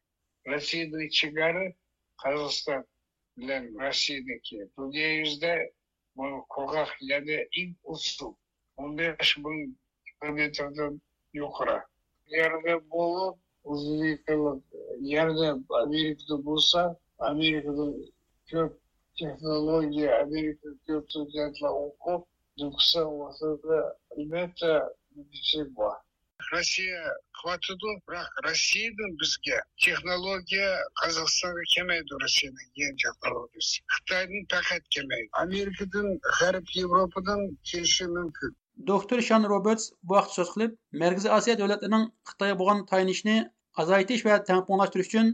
Rossiyaning chegara bilen Rusya'daki bölge yüzde bu kokak yani ilk usul 15 bin kilometreden yukarı. Yerde bulup uzunluklu yerde Amerika'da bulsa Amerika'da köp технология Америка көп студентла оқып, жүксі осыда әлбәтте нәтиже бар. Россия қыватыды, бірақ Россиядан бізге технология Қазақстанға келмейді Россияның ең технологиясы. Қытайдың пәкәт келмейді. Америкадан, Ғарып Европадан келіші мүмкін. Доктор Шан Робертс bu vaqt so'z qilib, Markaziy Osiyo davlatlarining Xitoyga bo'lgan tayinishni azaytish va tampонlashtirish uchun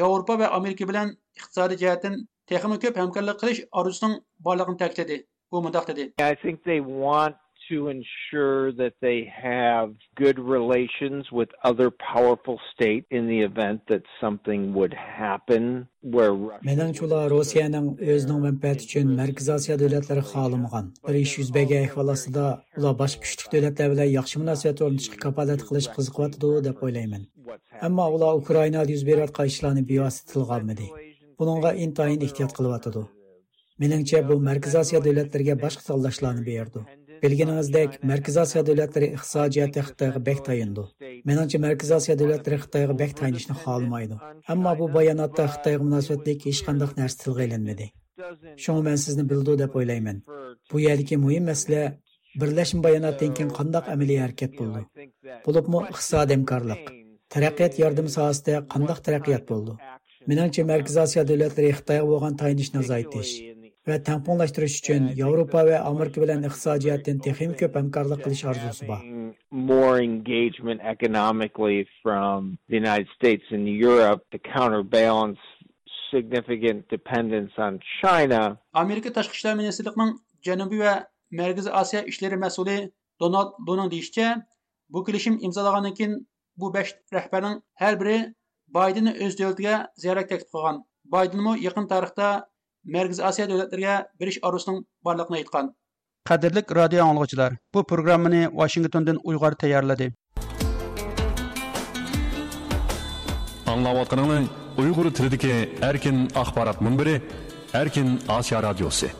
Yevropa va Amerika bilan iqtisodiy jihatdan texnik ko'p hamkorlik qilish orzusining borligini ta'kidladi. U mundaq dedi: I think they want to ensure that they have good relations with other powerful state in the event that something would happen where Russia Менән шула Россияның өзінің мәнфәәт үшін Мәркәз Азия дәүләтләре халымган. Бер иш йөз бәгә әхваласында ула баш күчлек дәүләтләр белән яхшы мөнәсәбәт орнатышка капалат кылыш кызык ватыды дип уйлаймын. Әмма ула Украинада йөз берәт кайшыларны бивасыт тылганмыды. Bununğa intayın ehtiyat qılıp atıdı. Меніңше бұл Мәркіз Асия дәулетлерге башқа талдашларын берді. Bilginizdek, markaziy osiyo davlatlari iqtisadi xitoyga Xitayğa tayindi menimcha markaziy osiyo davlatlari xitoyga Xitayğa tayinishni xohlamaydi ammo bu bayonotda xitoyga munosabatlik hech qanday narsa tilga edilmədi. Şoňa man sizni bildi deb o'ylayman Bu ýerdeki muhim mesele birleşim bayanatdan keyin qandaq amaliy harakat bo'ldi bo'libmi iqtisadi hamkorlik taraqqiyot yordam sohasida qandaq taraqqiyot bo'ldi menimcha markaziy osiyo davlatlari xitoyga bolgan taýynyşyny azaytyş, va tamponlashtirish uchun Yevropa va Amerika bilan iqtisodiyotdan texnik ko'p hamkorlik qilish orzusi bor. more engagement economically from the United States and Europe to counterbalance significant dependence on China. Amerika tashqi ishlar ministrligining Janubiy va Markaziy Osiyo ishlari mas'uli Donald Doning deyishicha, bu kelishim imzolagandan keyin bu 5 rahbarning har biri Baydenni o'z davlatiga ziyorat taklif qilgan. Baydenmi yaqin tarixda Мәркіз Асия дәүләтләргә бериш арусының барлыгын айтқан. Қадірлік радио Бұл бу программаны Вашингтондан Уйгар тәйярлады. Аңлап атканыңыз Уйгыр телендәге ақпарат ахбарат мөнбере, Erkin Asya радиосы.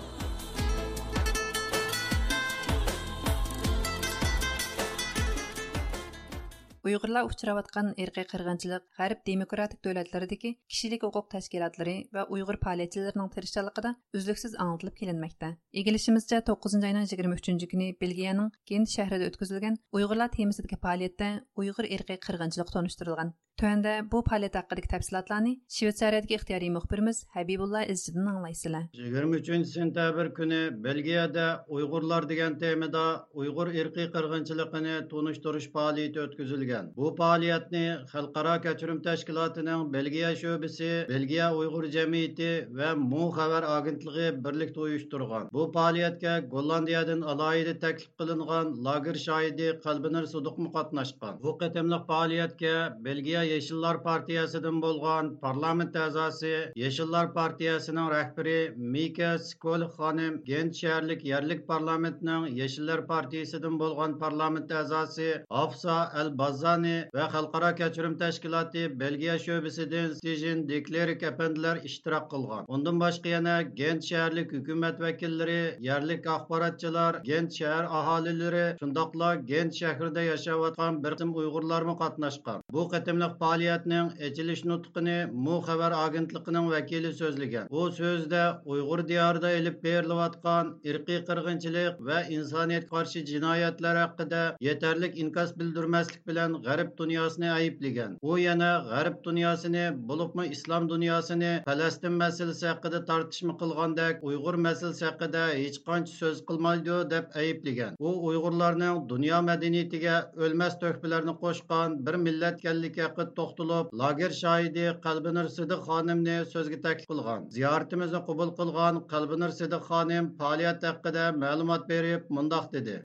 Uyg'urlar uchrayotgan irqiy qirg'inchilik g'arb demokratik davlatlaridagi kishilik huquq tashkilotlari va uyg'ur faoliyatchilarining tirishchanligida uzluksiz anglitilib kelinmoqda. Egilishimizcha to'qqizinchi oyning yigirma uchinchi kuni belgiyaning gent shahrida o'tkazilgan uyg'urlar temasidagi faoliyatda uyg'ur irqiy qirg'inchilik tanishtirilgan. Төәндә бу фәалият хакыдагы тәфсилатларны Швейцариядәге ихтиярий мөхбирimiz Хабибулла Изидин аңлайсызлар. 23 сентябрь көне Бельгиядә Уйгырлар дигән темада Уйгыр ирки кыргынчылыгын тоныштырыш фәалияте үткәрелгән. Бу фәалиятне Халыкара кечерим тәшкилатының Бельгия шөбесе, Бельгия Уйгыр җәмгыяте ва Му хәбәр агентлыгы берлектә оештырган. Бу фәалияткә Голландиядан алайда тәклиф кылынган лагер шаһиди Калбинер Судук мукатнашкан. Бу кытымлык фәалияткә Бельгия Yeşillar partiyasidan bo'lgan parlament a'zosi Yeşillar Partiyasining rahbari Mika Skol xonim Gent shaharlik yerlik parlamentning Yeşillar Partiyasidan bo'lgan parlament a'zosi Afsa Al-Bazzani va Xalqaro kechirim tashkiloti Belgiya sho'bisidan Sijin Deklerik apandilar ishtirok qilgan. Undan boshqa yana Gent shaharlik hukumat vakillari, yerlik axborotchilar, Gent shahar aholilari, shundoqla Gent shahrida yashayotgan bir qism Uyg'urlarmi qatnashgan. Bu qatimliq faoliyatning ochilish nutqini Mu xabar agentligining vakili so'zlagan. U so'zda Uyg'ur diyorida elib berilayotgan irqiy qirg'inchilik va insoniyatga qarshi jinoyatlar haqida yetarlik inkos bildirmaslik bilan g'arb dunyosini ayblagan. U yana g'arb dunyosini, bo'libmi islom dunyosini Falastin masalasi haqida tortishma qilgandek Uyg'ur masalasi haqida hech qancha so'z qilmaydi deb ayblagan. U Uyg'urlarning dunyo madaniyatiga o'lmas to'hfalarni qo'shgan bir millat ekanligi vaqt to'xtalib lager shoidi qalbinur sidiq xonimni so'zga taklif qilgan ziyoratimizni qabul qilgan qalbinur sidiq xonim faoliyat haqida ma'lumot berib mundoq dedi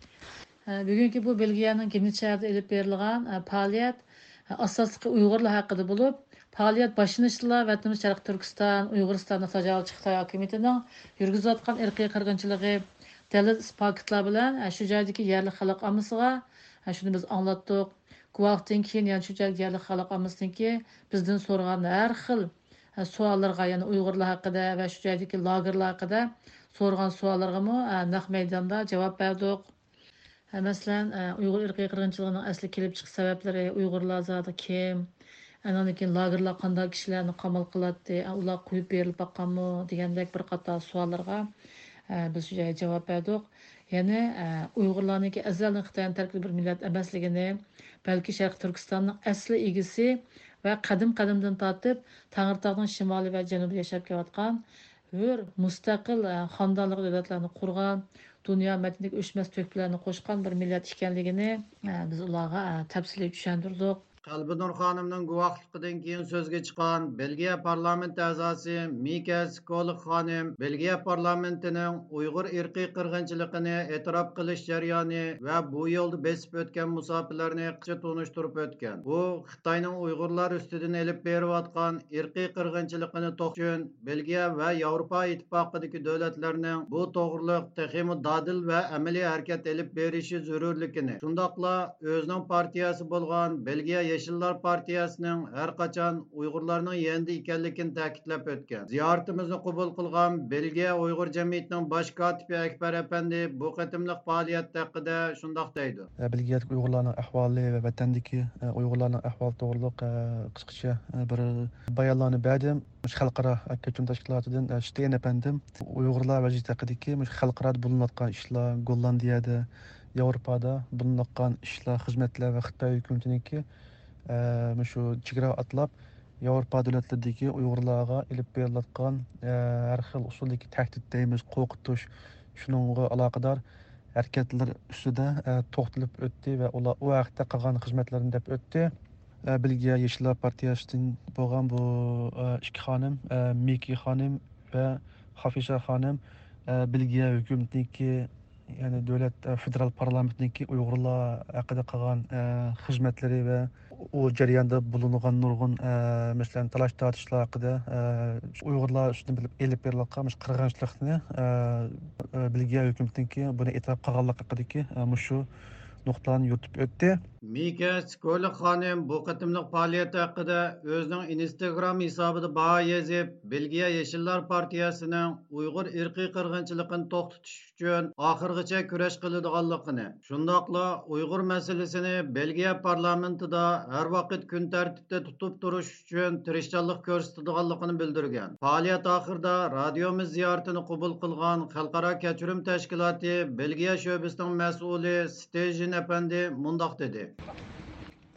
bugungi bu belgiyaning kimnicharda ilib berilgan e, faoliyat e, asosli uyg'urlar haqida bo'lib faoliyat boshlanishla vatanimiz sharq turkiston uyg'uriston tajovuzchi xitoy hokimiyatining yurgizayotgan irqiy qirg'inchiligi dalil isbotlar bilan e, shu joydagi yerli xalq omisiga shuni biz anglatdik Гуахтан keyin yana shu joyga yerlik xalq ammisinki bizdan so'ragan har xil savollarga yana uyg'urlar haqida va shu joydagi lagerlar haqida so'ragan savollarga naq maydonda javob berdik. Masalan uyg'ur irqiy qirg'inchiligining asli kelib chiqish sabablari uyg'urlar zoti kim? Andan keyin lagerlar qanday kishilarni qamal qiladi ular qo'yib berilib boqqanmi degandek bir qator savollarga biz javob berdik. Yəni e, Uyğurlarınki əzəl nöqtən tərkli bir millət əməsligini, bəlkə Şərq Türkistanın əsli igisi və qadim-qadimdən tatıb Tanrıtağın şimali və cənubi yaşab kəvatqan hür müstəqil e, xandanlıq dövlətlərini qurğan, dünya mədəniyyət öçməz tökpələrini qoşqan bir millət ikənligini e, biz onlara təfsili düşəndirdik. Qalbinur xonimning guvohligidan keyin so'zga chiqqan Belgiya parlamenti a'zosi mikas kolik xonim Belgiya parlamentining Uyg'ur irqiy qirg'inchiligini e'tirof qilish jarayoni va bu yo'lda besib o'tgan musofirlarni qisqa tunishtirib o'tgan. U Xitoyning Uyg'urlar ustidan elib berayotgan irqiy qirg'inchiligini to'xtun Belgiya va Yevropa ittifoqidagi davlatlarning bu to'g'riliq texmi dadil va amaliy harakat elib berishi zarurligini, shundoqla o'zining partiyasi bo'lgan Belgiya Yeşiller Partiyasining har qachon Uyg'urlarning yendi ekanligini ta'kidlab o'tgan. Ziyoratimizni qabul qilgan Belgiya Uyg'ur jamiyatining bosh kotibi Akbar apandi bu qatimliq faoliyat haqida shundoq deydi. E, Belgiyadagi Uyg'urlarning ahvoli va vatandagi e, Uyg'urlarning ahvoli to'g'riliq e, qisqacha bir bayonlarni berdim. xalqaro kechirim tashkilotidan Shteyn apandim Uyg'urlar vaziyati haqidagi xalqaro bo'linayotgan ishlar Gollandiyada Yevropada bo'linayotgan ishlar xizmatlar va Xitoy hukumatiniki shu chegara atlab yevropa davlatlaridagi uyg'urlarga ilib berilayotgan har xil usuldagi tahdid deymiz qo'rqitish shunga aloqador harakatlar ustida to'xtalib o'tdi va ular u vaqtda qilgan xizmatlarini deb o'tdi bilgiya yeshillar partiyasidan bo'lgan bu ikki xonim miki xonim va hafisha xonim bilgiya hukumatniki ya'ni davlat federal parlamentniki uyg'urlar haqida qilgan xizmatlari va u jarayonda bo'lingan nurg'un masalan talash tortishlar haqida uyg'urlar ustidan elib berilayotgan qirg'inchilikni belgiya hukumatiniki buni e'tirof qilganlik haqidagi shu nuqtani yutib o'tdi. Mika skoli xonim bu qatimliq faoliyati haqida o'zining instagram hisobida bao yozib belgiya yeshillar partiyasining uyg'ur irqiy qirg'inchiligini to'xtatish uchun oxirigacha kurash qiladiganligini shundoqla uyg'ur masalasini belgiya parlamentida har vaqt kun tartibda tutib turish uchun tirishchanlik ko'rsatadiganligini bildirgan. Faoliyat oxirida radiomiz ziyoratini qabul qilgan xalqaro kechirim tashkiloti belgiya sho'bisining mas'uli stejin apandi mundoq dedi.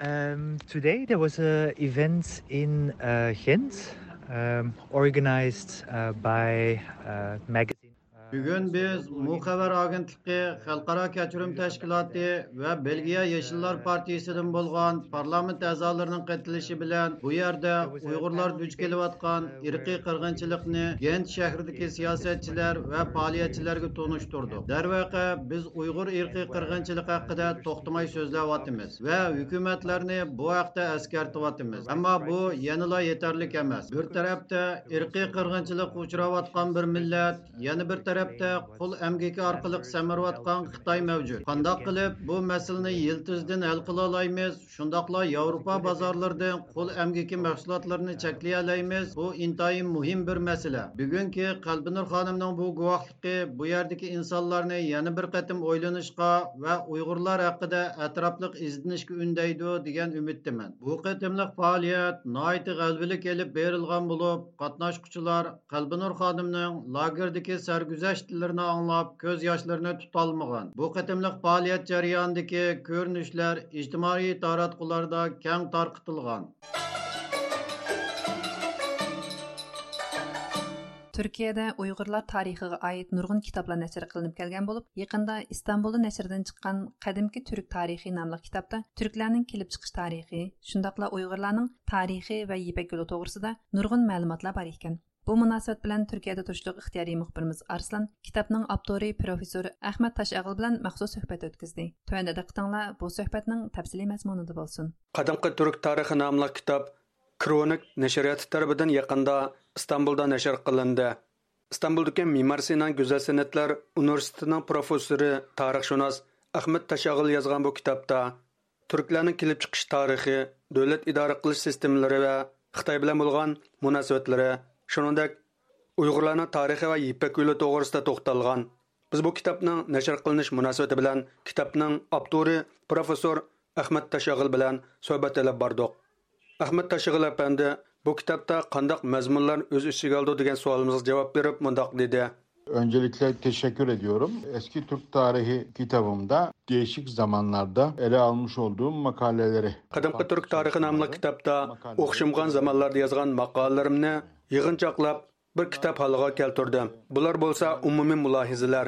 Um, today there was an event in uh, Ghent um, organized uh, by uh, magazine. Bugun biz bu xabar agentligi Xalqaro kechirim tashkiloti va Belgiya Yeshillar partiyasidan bo'lgan parlament a'zolarining qatnashishi bilan bu yerda Uyg'urlar duch kelayotgan irqiy qirg'inchilikni Gent shahridagi siyosatchilar va faoliyatchilarga tunishtirdik. Darvaqa biz Uyg'ur irqiy qirg'inchiligi haqida to'xtamay so'zlayapmiz va hukumatlarni bu haqda eskartyapmiz. Ammo bu yanada yetarli emas. Bir tarafda irqiy qirg'inchilik uchrayotgan bir millat, yana bir tarafda tarafda qo'l amgaki orqali samirayotgan xitoy mavjud. Qandoq qilib bu masalani yiltizdan hal qila olamiz shundoqla yevropa bozorlaridan qo'l amgaki mahsulotlarini cheklay olamiz bu intayin muhim bir masala. Bugungi qalbinur xonimning bu guvohligi bu yerdagi insonlarni yana bir qatim o'ylanishga va uyg'urlar haqida atrofliq izlanishga undaydi degan umiddaman. Bu qatimliq faoliyat noiti g'albilik elib berilgan bo'lib qatnashuvchilar qalbinur xonimning lagerdagi sarguzasht tashtillarini anglab ko'z yoshlarini tutolmagan bu qatimliq faoliyat jarayonidagi ko'rinishlar ijtimoiy taratqularda keng tarqitilgan Түркияда уйғурлар тарихыға айт nurgun китаплар нәшр қылынып келген болып, якында İstanbulda нәшрден шыққан қадимки Türk тарихи намлы китапта түркләрнең килеп чыгыш тарихи, шундыйлар уйғурларның тарихи ва Ипек yolu тоғрысында нұрғын мәгълүматлар бар икән. Bu münasibət bilan Türkiyədə turishliq ixtiyari muxbirimiz Arslan kitobning avtori professor Ahmad Tashag'il bilan maxsus suhbat o'tkazdi. Tuanda diqqatinglar bu suhbatning tafsiliy mazmunida bo'lsin. Qadimgi turk tarixi nomli kitob Kronik nashriyati tarafidan yaqinda İstanbulda nashr qilindi. İstanbuldagi Mimar Sinan professori, tarixshunos Ahmad Tashag'il yozgan bu kitobda turklarning kelib chiqish tarixi, davlat idora qilish sistemlari va Xitoy bilan bo'lgan munosabatlari shuningdek uyg'urlarning tarixi va ipak yo'li to'g'risida to'xtalgan biz bu kitobning nashr qilinish munosabati bilan kitobning avtori professor ahmad tashag'il bilan suhbat ilib bordik ahmad tashag'il apandi bu kitobda qandaq mazmunlar o'z ichiga oldi degan savolimizga javob berib mundoq dedi Öncelikle teşekkür ediyorum. Eski Türk tarihi kitabımda değişik zamanlarda ele almış olduğum makaleleri. Türk tarixi nomli kitobda o'xshamgan zamonlarda yozgan maqolalarimni yig'inchoqlab bir kitob holiga keltirdim. Bular bo'lsa umumiy mulohizalar.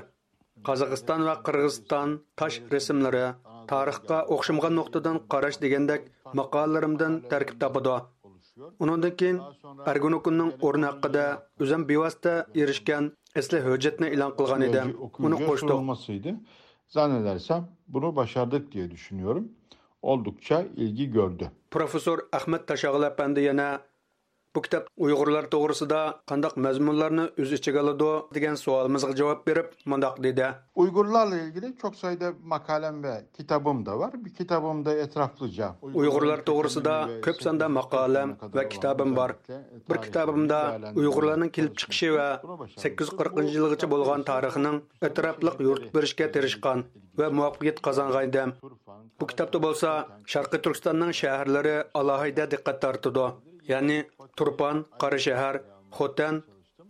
Qozog'iston va Qirg'iziston tosh rasmlari, tarixga o'xshamagan nuqtadan qarash degandek maqolalarimdan tarkib topadi. Undan keyin Argonukunning o'rni haqida o'zim bevosita erishgan asli hujjatni e'lon qilgan edim. Uni olmasıydı. Zannedersem bunu başardık diye düşünüyorum. Oldukça ilgi gördü. Professor Ahmet Taşağıl Efendi yana Bu kitap Uygurlar to'g'risida qandaq mazmunlarni öz ichiga aladı degen savolimizga javob berib mundak dedi. uyg'urlar ilgili çok sayıda makalem ve kitabım da var. Bir kitabımda etraflıca. Uygurlar, Uygurlar doğrusuda köp sanda makalem va kitabım bor Bir kitabımda Uygurların kelip çıkışı ve 840 yılgacha bolgan tarixining etraflıq yurt berishga tirishgan va muvaffaqiyat qazangan edim. Bu kitobda bolsa sharqiy Turkistonning shaharlari alohida diqqat tortidi. Ya'ni Turpan, Qarashahar, Xotan,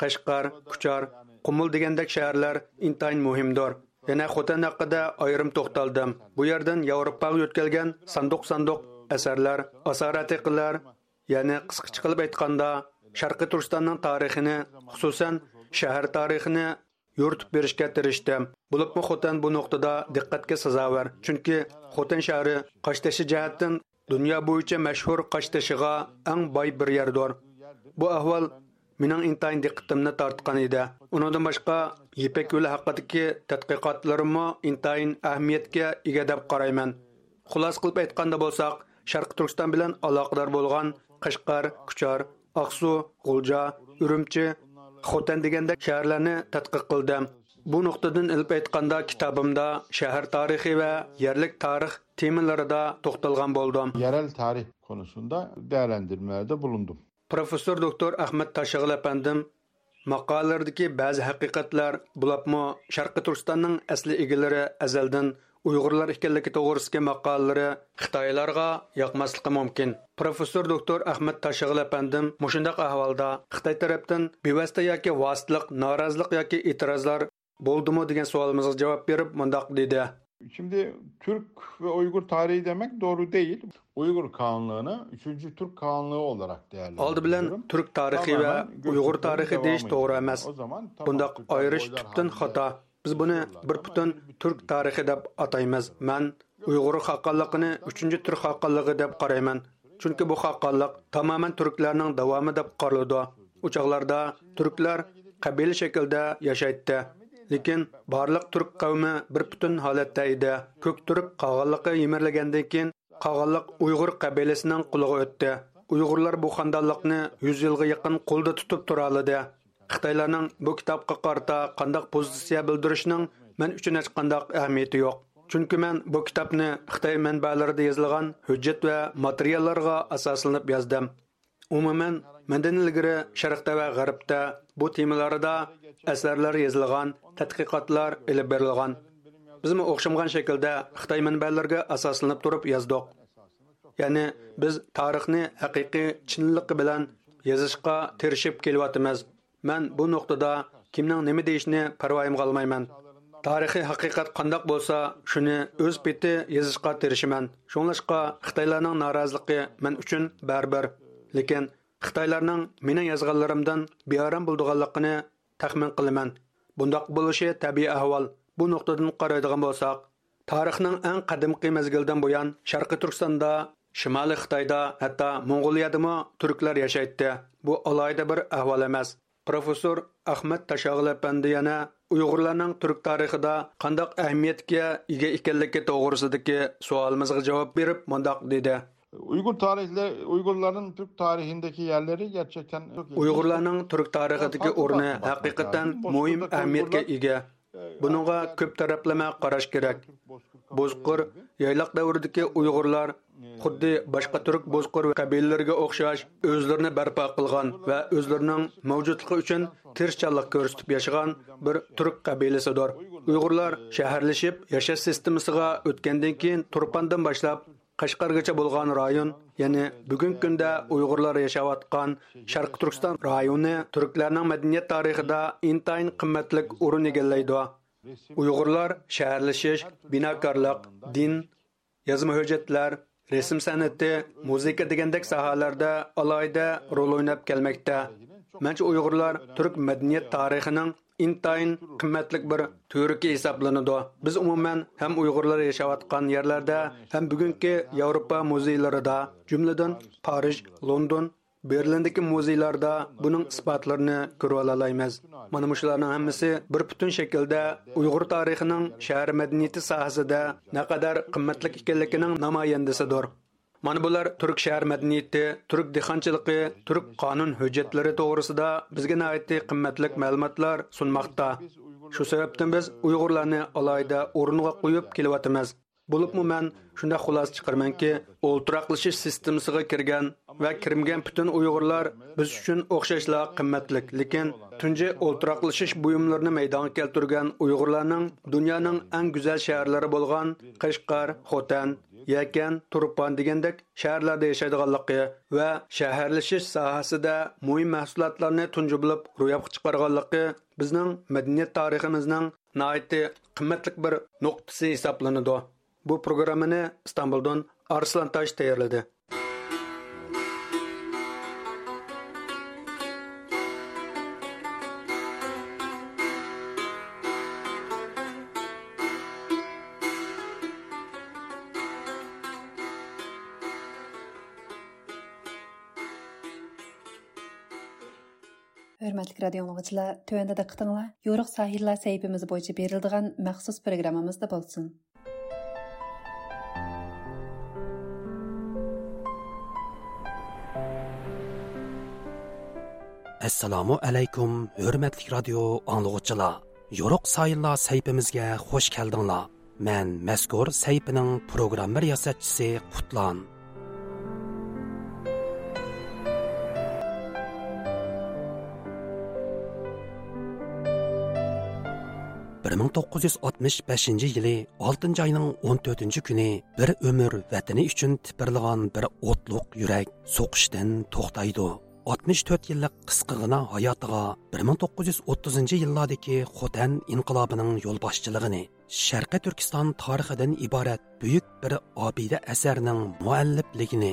Qashqar, Kuchar, Qumul degandek shaharlar intayin muhimdir. Yana Xotan haqida ayrim to'xtaldim. Bu yerdan Yevropaga yo'tkalgan sanduq-sanduq asarlar, asaratiqlar, ya'ni qisqacha qilib aytganda Sharqiy Turkistonning tarixini, xususan shahar tarixini yo'ritib berishga tirishdim. Bo'libmi Xotan bu nuqtada diqqatga sazovor, chunki Xotan shahri Qashtashi jihatdan dunyo bo'yicha mashhur Qashtashiga eng boy bir yerdir. Bu ahvol mening intayin diqqatimni tortgan edi. Undan boshqa Ipak yo'li haqidagi tadqiqotlarimni intayin ahamiyatga ega deb qarayman. Xulos qilib aytganda bo'lsak, Sharq Turkiston bilan aloqador bo'lgan Qashqar, Kuchar, Aqsu, G'ulja, Urumchi, Xotan degandek shaharlarni tadqiq qildim. Bu nuqtadan ilib aytganda kitobimda shahar tarixi va yerlik tarix temalarida to'xtalgan bo'ldim. Yerel tarih konusunda değerlendirmelerde bulundum. Professor Doktor Ahmet Taşıgıl efendim maqolalardagi ba'zi haqiqatlar bulapmi Sharqi Turkistonning asli egalari azaldan Uyg'urlar ekanligi to'g'risidagi maqolalari Xitoylarga yoqmasligi mumkin. Professor doktor Ahmad Tashig'il apandim mushundaq ahvolda Xitoy tarafdan bevosita yoki vositliq norozilik yoki e'tirozlar Болдымы деген сұрағымызға жауап беріп mundak деді Şimdi Türk ve Uygur tarihi demek doğru değil. Uygur Kağanlığını 3. Türk Kağanlığı olarak değerlendiriyorum. Aldı bilen Türk tarihi ve Uygur tarihi deyiş doğru emas. Bunda ayrış tutun xata. Biz bunu bir bütün Türk tarihi deb ataymız. Men Uygur haqqanlığını 3. Türk haqqanlığı deb qarayman. Çünki bu haqqanlıq tamamen türklərinin davamı deb qarıldı. Uçaqlarda türklər qəbil şəkildə yaşaydı lekin barliq turk qavmi bir butun holatda edi. Ko'k turk qog'onliqi yemirlagandan keyin qog'onliq uyg'ur qabilasining quliga o'tdi. Uyg'urlar bu xandonliqni yuz yilga yaqin qo'lda tutib turoladi xitoylarning bu kitobga qarata qandaq pozitsiya bildirishning men uchun hech qandaq ahamiyati yo'q. Chunki men bu kitobni xitoy manbalarida yozilgan hujjat va materiallarga asoslanib yozdim. Umuman mendan ilgari sharqda va g'arbda bu temalarda asarlar yozilgan tadqiqotlar ilib berilgan bizmi o'xshamgan shaklda xitoy manbalariga asoslanib turib yozdik ya'ni biz tarixni haqiqiy chinligi bilan yozishga tirishib kelyapmiz man bu nuqtada kimning nima deyishini parvoyimga olmayman tarixiy haqiqat qandoq bo'lsa shuni o'z peti yozishga tirishaman shunglashqa xitoylarning noroziligi men uchun baribir lekin xitoylarning mening yozganlarimdan bearam bo'ldiganligini taxmin qilaman bundoq bo'lishi tabiiy ahvol bu nuqtadan qaraydigan bo'lsak tarixning eng qadimgi mezgildan buyon sharqiy turkistonda shimoliy xitoyda hatto mo'ng'uliyadami turklar yashaydi bu alohida bir ahvol emas professor ahmad tashog'il apandi yana uyg'urlarning turk tarixida qandoq ahamiyatga ega ekanligi to'g'risidagi savolimizga javob berib mundoq dedi Uygur tarihleri, Uygurların Türk tarihindeki yerleri gerçekten Uygurlarning Türk tarixidagi o'rni haqiqatan muhim ahamiyatga ega. Buningga ko'p taraflama qarash kerak. Bozqur yayloq davridagi Uyg'urlar xuddi boshqa turk bozqur qabilalariga o'xshash o'zlarini barpo qilgan va o'zlarining mavjudligi uchun tirishchanlik ko'rsatib yashagan bir turk qabilasidir. Uyg'urlar shaharlashib yashash sistemasiga o'tgandan keyin Turpandan boshlab Qashqargacha bo'lgan rayon ya'ni bugungi kunda uyg'urlar yashayotgan sharqi turkiston rayoni turklarning madaniyat tarixida intayin qimmatli o'rin egallaydi. Uyg'urlar shaharlashish binokorlik din yozma hujjatlar rasm san'ati muzika degandek sohalarda alohida rol o'ynab kelmoqda. Mancha uyg'urlar turk madaniyat tarixining intayin qimmatli bir turki hisoblanadi biz umuman ham uyg'urlar yashayotgan yerlarda ham bugungi yevropa muzeylarida jumladan parij london berlindagi muzeylarda buning isbotlarini ko'rib ololmaymiz mana shularning hammasi bir butun shaklda uyg'ur tarixining shahar madaniyati sohasida naqadar qimmatli ekanligining namoyandasidir Mana bular turk shahar madaniyati, turk dehqonchiligi, turk qonun hujjatlari to'g'risida bizga nihoyatda qimmatli ma'lumotlar sunmoqda. Shu sababdan biz Uyg'urlarni alohida o'ringa qo'yib kelyapmiz. Bo'libmi men shunda xulosa chiqarmanki, o'ltiraqlashish sistemasiga kirgan va kirmagan butun Uyg'urlar biz uchun o'xshashla qimmatli, lekin tunji o'ltiraqlashish buyumlarini maydonga keltirgan Uyg'urlarning dunyoning eng go'zal shaharlari bo'lgan Qashqar, Xotan, yakan turpan degandek shaharlarda yashaydiganligi va shaharlashish sohasida muhim mahsulotlarni tunji bo'lib ro'yobga chiqarganligi bizning madaniyat tariximizning nihoyatda qimmatli bir nuqtasi hisoblanadi bu programmani istanbuldan arslan tosh tayyorladi Hörmətli radio dinləyicilər, tövəndə diqqətinizə Yoruq sahillər səhifəmiz boyunca verildiğən məxsus proqramımızda bolsun. Assalomu alaykum, hörmətli radio dinləyicilər. Yoruq sahillər səhifəmizə xoş gəldinglər. Mən məzkur səhifənin proqram riyasətçisi Qutlan. 1965 yili 6 ayning 14 kuni bir umr vatani uchun tipirlagan bir o'tliq yurak so'qishdan to'xtaydi. 64 yillik qisqagina hayotiga 1930 yillardagi xotan inqilobining yo'lboshchiligini Sharqi turkiston tarixidan iborat buyuk bir obida asarning muallifligini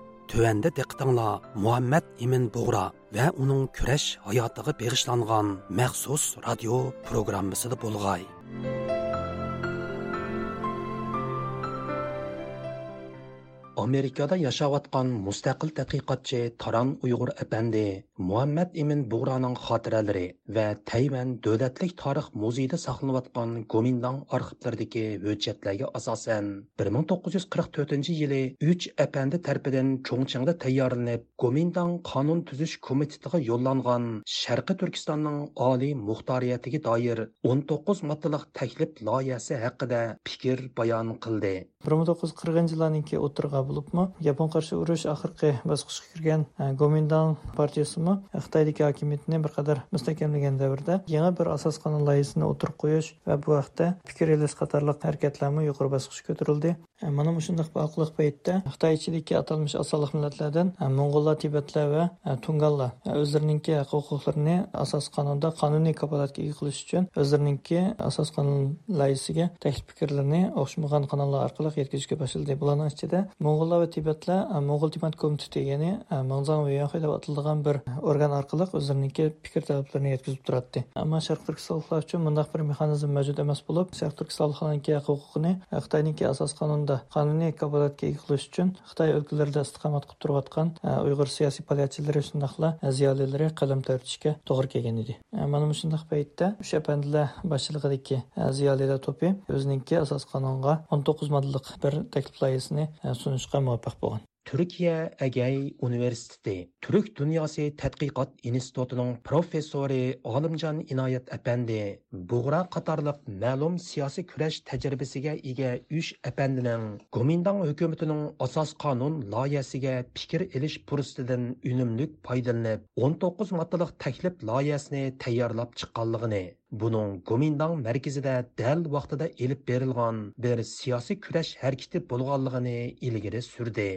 Төвәндә диqqәтеңләр Мухаммад Имин Бугра ва уның көрәш хаятыга бегышланган махсус радио программасында булгай. Amerikada yashayotgan mustaqil tadqiqotchi taron uyg'ur apandi muhammad imin bug'roning xotiralari va tayvan davlatlik tarix muzeyida saqlanayotgan gomindang arxivlaridagi hujjatlarga asosan 1944 yili uch apandi tarpidan cho'ngchingda tayyorlanib gomindang qonun tuzish komitetiga yo'llangan sharqi turkistonning oliy muxtoriyatiga doir 19 moddalik taklif loyihasi haqida fikr bayon qildi. 1940 yillarninki o'tirg'a bo'libmi? Yapon qarshi urush oxirgi bosqichga kirgan e, gomindan partiyasimi? E, Xitoydagi hokimiyatni bir qadar mustahkamlagan davrda yangi bir asos qonun loyihasini o'tirib qo'yish va bu haqda fikr elish qatorliq harakatlarmi yuqori bosqichga ko'tarildi. E, mana shundoq aqliq paytda xitoy ichidagi atalmish asolliq millatlardan mo'ng'ullar tibatlar va tungallar o'zlariningki huquqlarini asos qonunda qonuniy kapolatga ega qilish uchun o'zlarininki asos qonun loyihasiga taklif fikrlarni o'xshamagan qonunlar orqali yetkazishga boshladi. Bularning ichida mo'ng'ullar va tibatlar e, mo'g'ul tibat komiteti ya'ni e, manzan va yanxi deb bir organ orqali o'zlariniki fikr talablarini yetkazib turadi ammo sharq turkistonliklar uchun bunday bir mexanizm mavjud emas bo'lib sharq turkistonliklarniki huquqini e, xitoyniki asos qonunda qonuniy kabolatga ega qilish uchun xitoy o'lkalarida istiqomat qilib turayotgan uyg'ur siyosiy faoliyatchilari shundoqla ziyolilari qalam tortishga to'g'ri kelgan edi. Mana shundoq paytda o'sha pandilar boshchiligidagi ziyolilar to'pi o'ziniki asos qonunga o'n to'qqiz moddalik bir taklif loyihasini sunish vraiment apart turkiya agay universiteti turk dunyosi tadqiqot institutining professori olimjon inoyat apandi bug'ra qatorliq ma'lum siyosiy kurash tajribasiga ega uch apandining gomindang hukumatining asos qonun loyihasiga fikr ilish fursatidan unumlik foydalanib 19 moddalik taklif loyihasini tayyorlab chiqqanligini buning gomindang markazida dal vaqtida elib berilgan bir siyosiy kurash harakati bo'lganligini ilgari surdi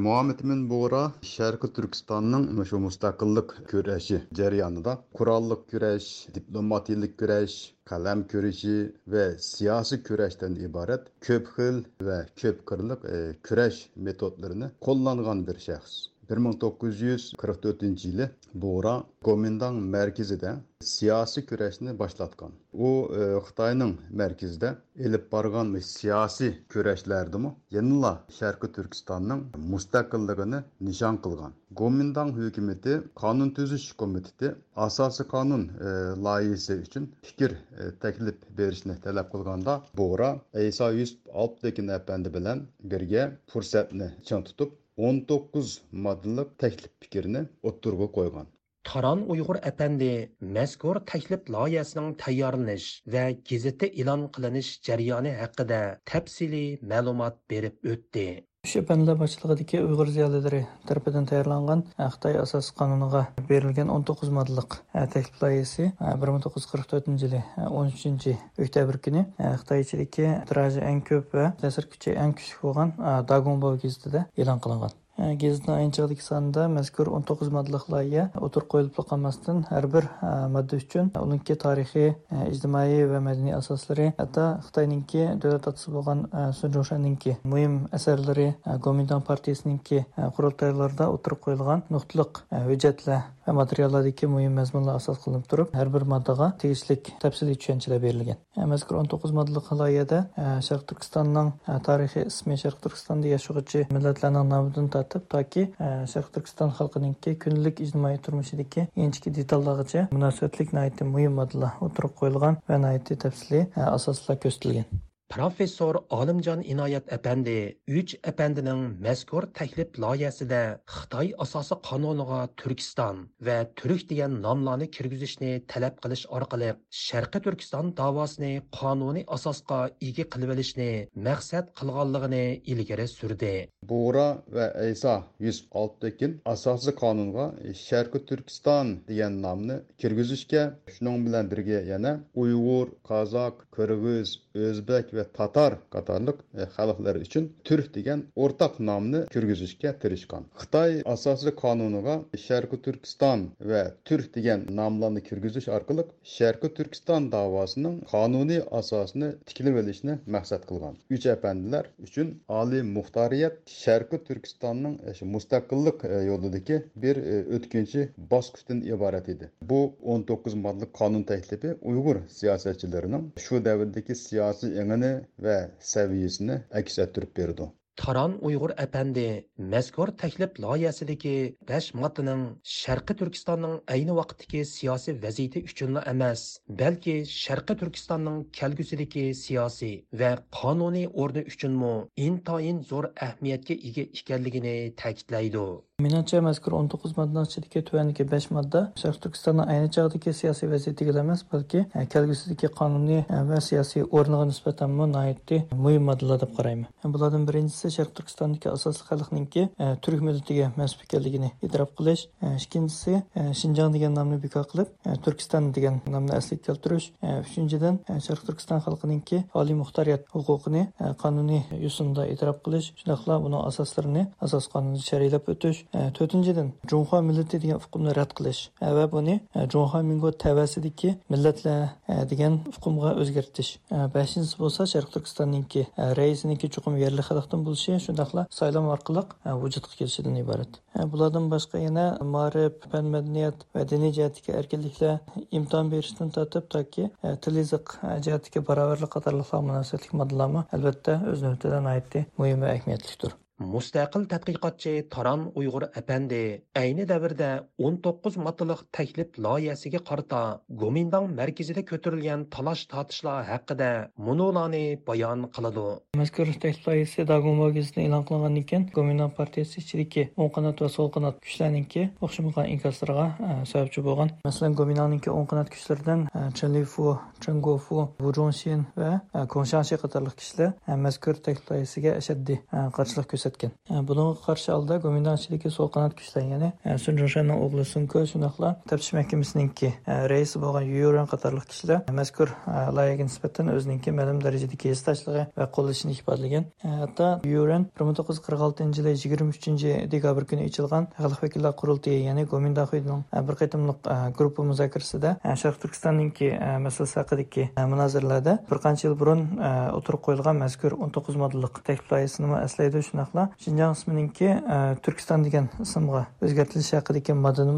Muhammed Min Buğra Şərqi Türkistanның şu mustaqillik kurashi jarayonida qurolliq kurash, diplomatiyalik kurash, qalam kurashı va siyosiy kurashdan iborat ko'p xil va ko'p qirliq e, kurash metodlarini qo'llangan bir shaxs. 1944 yili Buğra Gomindang merkezide siyasi kurashni boshlatgan. U e, Xitoyning markazida elib borgan siyosiy kurashlardimi yanıla Sharqi Turkistonning mustaqilligini nishon qilgan. Gomindang hukumati qonun tuzish komiteti asosiy qonun e, loyihasi uchun fikr e, taklif berishni talab qilganda Buğra Isa Yusuf Alptekin apandi bilan birga fursatni chang tutib 19 moddalik taklif fikrini o'ttirg'a qo'ygan Taran Uyg'ur әпәнди mazkur taklif loyihasining tayyorlanish va gazetda e'lon qilinish jarayoni haqida tafsili ma'lumot berib o'tdi. Киши басшылығы башчылыгындагы ұйғыр зыялылары тәрпеден тәйірланған Хытай асас канунга берілген 19 мадылық әтәкіп лайысы 1944 жылы 13 октябрь күні Қытай ешелікке тиражы ән көп ва күші көче иң Дагон бау кезді де елан қылыңған. Gazetning ayinchig'lik sonida mazkur 19 moddalik loyiha o'tir qo'yilib qolmasdan har bir modda uchun uniki tarixiy ijtimoiy va madaniy asoslari hatto xitoyninki davlat otasi bo'lgan Sunjoshaninki muhim asarlari gomindan partiyasiningki qurultaylarida o'tirib qo'yilgan nuqtliq hujjatlar materiallardagi muhim mazmunlar asos qilinib turib har bir moddaga tegishli tafsiliy tushunchalar berilgan mazkur 19 moddalik loyihada sharq turkistonning tarixiy ismi sharq turkistonda yashovchi millatlarning nomidan tortib toki sharq turkiston xalqininki kundalik ijtimoiy turmushidagi inchki detallargacha munosabatlik muhim moddalar o'tirib qo'yilgan va tafsiliy asoslar ko'rsatilgan Professor Olimjon Inoyat apandi uch apandining mazkur taklif loyihasida Xitoy asosi qonuniga Turkiston va Turk degan nomlarni kirgizishni talab qilish orqali Sharqi Turkiston davosini qonuniy asosga ega qilib olishni maqsad qilganligini ilgari surdi. bura va iso yusuf 106 asosiy qonunga Sharqi Turkiston degan nomni kirgizishga shuning bilan birga yana Uyg'ur, qozoq Qirg'iz, O'zbek va tatar qatorliq e, xalqlar uchun turk degan o'rtaq nomni kirgizishga tirishgan. Xitoy asosiy qonuniga sharqi turkiston va turk degan nomlarni kirgizish orqali sharqi turkiston davosining qonuniy asosini tiklib olishni maqsad qilgan. Uch apandilar uchun oliy muxtoriyat sharqi turkistonning e, mustaqillik e, yo'lidagi bir e, o'tkinchi bosqichdan iborat edi. Bu 19 moddalik qonun taklifi uyg'ur siyosatchilarining shu davrdagi siyosiy engini və səviyyəsini əks etdirib verdi. Taran Uyg'ur apandi mazkur taklif loyihasidagi 5 moddaning Sharqi Turkistonning ayni vaqtdagi siyosiy vaziyati uchun emas, balki Sharqi Turkistonning kelgusidagi siyosiy va qonuniy o'rni uchunmi intoyin zo'r ahamiyatga ega ekanligini ta'kidlaydi. Menimcha mazkur 19 moddaning ichidagi tuvandagi 5 modda Sharq Turkistonning ayni chog'dagi siyosiy vaziyatiga emas, balki e, kelgusidagi qonuniy e, va siyosiy o'rniga nisbatan nihoyatda muhim moddalar deb qarayman. E, bulardan birinchisi Sharq Turkistondagi asosiy xalqninki e, turk millatiga mansub ekanligini e'tirof qilish, e, ikkinchisi e, Shinjong degan nomni bekor qilib, Turkiston degan nomni asliga keltirish, uchinchidan Sharq Turkiston xalqininki oliy muxtariyat huquqini qonuniy yo'sinda e'tirof qilish, shundoqla buning asoslarini asos qonunda shar'iylab o'tish to'rtinchidan junxo millati degan hukmni rad qilish va buni junxo mingo tavasidagi millatlar degan hukmga o'zgartish. Beshinchisi bo'lsa sharq turkistonninki raisiniki chuqum yerli xalqdan bo'lishi shundoqla saylov orqali e, vujudga kelishidan iborat. E, bulardan boshqa yana ma'rif fan madaniyat va diniy jihatdagi erkinliklar imtihon berishdan tortib toki e, til yiziq jihatiga barobarlik qatorli munosabatli moddalarmi albatta o'z navbatida muhim va ahamiyatlidir. Mustaqil tadqiqotchi taron uyg'ur apandi ayni davrda 19 moddalik taklif loyihasiga qarta gomindang markazida ko'tarilgan talash tortishlar haqida munolarni bayon qiladi mazkur taklif loyihasi dagumbo gazetida e'lon qilingandan keyin gomindang partiyasi ichidagi o'ng qanot va so'l qanot kuchlarniki o'xshamagan inkoslarga e, sababchi bo'lgan masalan gomindangninki o'ng qanot kuchlaridan e, Chalifu, Changofu, vujonshin va e, kongshanshi qatorli kishilar mazkur taklif loyihasiga ashaddiy qarshilik ko'rsatdi. Ko'rsatgan e, bunga qarshi oldi gomindanchiligi so'l qanot kuchdan ya'ni e, sunjonshanning o'g'li sunko shundoqla taftish mahkamasiningki e, raisi bo'lgan yuran qatorliq kishilar mazkur loyihaga nisbatan o'zininki ma'lum darajadagi hissdoshligi va qo'llashini ifodalagan hatto yuran bir ming to'qqiz yuz qirq oltinchi yili yigirma uchinchi dekabr kuni ochilgan xalq vakillar qurultiyi ya'ni gomindaxuyning bir qatimliq gruppa muzokarasida sharq turkistonninki masalasi haqidagi munozaralarda bir qancha yil burun o'tirib qo'yilgan mazkur o'n to'qqiz moddalik taklif loyihasini eslaydi shundoqla shinjang ismininki e, turkiston degan ismga o'zgartirilishi haqidagi moddani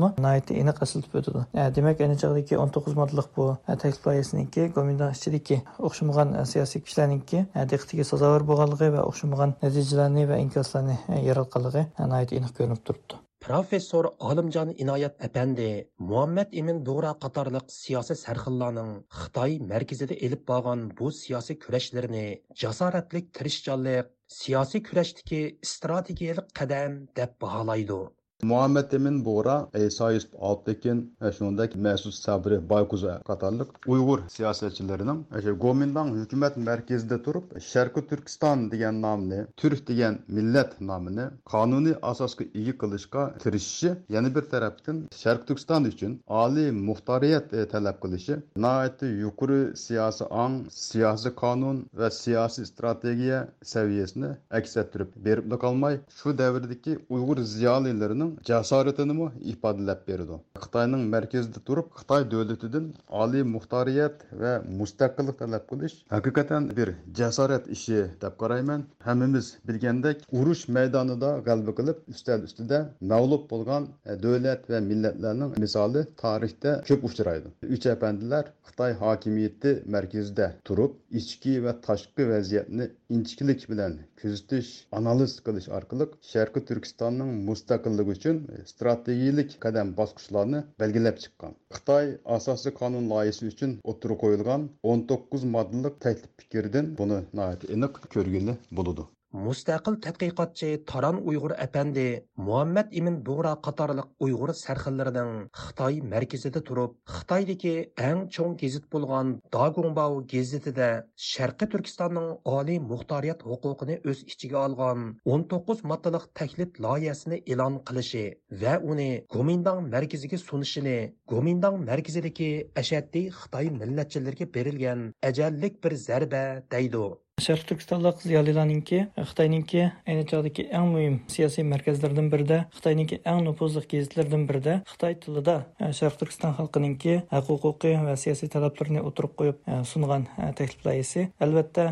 aniq eslatib o'tadi e, demak ayni chog'dagi o'n to'qqiz moddalik bu e, taklif loyihasiniki gomindan ichidagi o'xshamagan siyosiy kuchlarninki diqqatiga sazovor bo'lganligi va o'xshamagan natijalarni va inkoslarni yaratganligi aniq ko'rinib turibdi. Professor olimjon inoyat apandi muhammad ibn dura qatorliq siyosiy sarxillarning xitoy markazida elib borgan bu siyosiy kurashlarini jasoratlik tirishchonlik siyosiy kurashdagi strategiyalik qadam deb baholaydi Muhammed Emin Bora, Esayis Altekin ve şundaki Mesut Sabri Baykuz'a katarlık Uygur siyasetçilerinin e, işte Gomindan hükümet merkezde durup e, Şerki Türkistan diyen namını, Türk diyen millet namını kanuni asaskı iyi kılışka tirişişi yeni bir taraftan Şerki Türkistan için Ali muhtariyet e, talep kılışı, naeti yukarı siyasi an, siyasi kanun ve siyasi stratejiye seviyesini eksettirip berip kalmay şu devirdeki Uygur ziyalılarının ziyolilarining jasoratini ifodalab berdi? Xitoyning markazida turib xitoy davlatidan oliy muxtoriyat va mustaqillik talab qilish haqiqatan bir jasorat ishi deb qarayman. Hammamiz bilgandek urush maydonida g'alaba qilib ustal ustida mag'lub bo'lgan davlat va millatlarning misoli tarixda ko'p uchraydi. Uch apandilar xitoy hokimiyati markazida turib ichki va tashqi vaziyatni inchiklik bilan kuzatish analiz qilish orqali sharqi turkistonning mustaqilligi үшін стратегиялық қадам баскычларны белгілеп шыққан. Қытай асасы қанун лайысы үшін отыру қойылған 19 маддалык таклип пікерден бұны наәті эниқ көргелі болуды. Mustaqil tadqiqotchi taron uyg'ur apandi muhammad Ibn bug'ra qatorliq uyg'ur sarxillarining xitoy markazida turib xitoydagi eng cho'ng gazit bo'lgan dagunbao gazetida sharqiy turkistonning oliy muxtoriyat huquqini o'z ichiga olgan 19 moddalik taklif loyihasini e'lon qilishi va uni gomindang markaziga sunishini gomindang markazidagi ashaddiy xitoy millatchilariga berilgan ajallik bir zarba deydi. Sharq turkistonlik ziyolilarninki xitoyninki ayni chog'dagi eng muhim siyosiy markazlardan birida xitoyninki eng nufuzli gazetlardan birida xitoy tilida e, sharq turkiston xalqininki huquqiy va siyosiy talablarini o'tirib qo'yib e, sungan e, taklif loyihasi albatta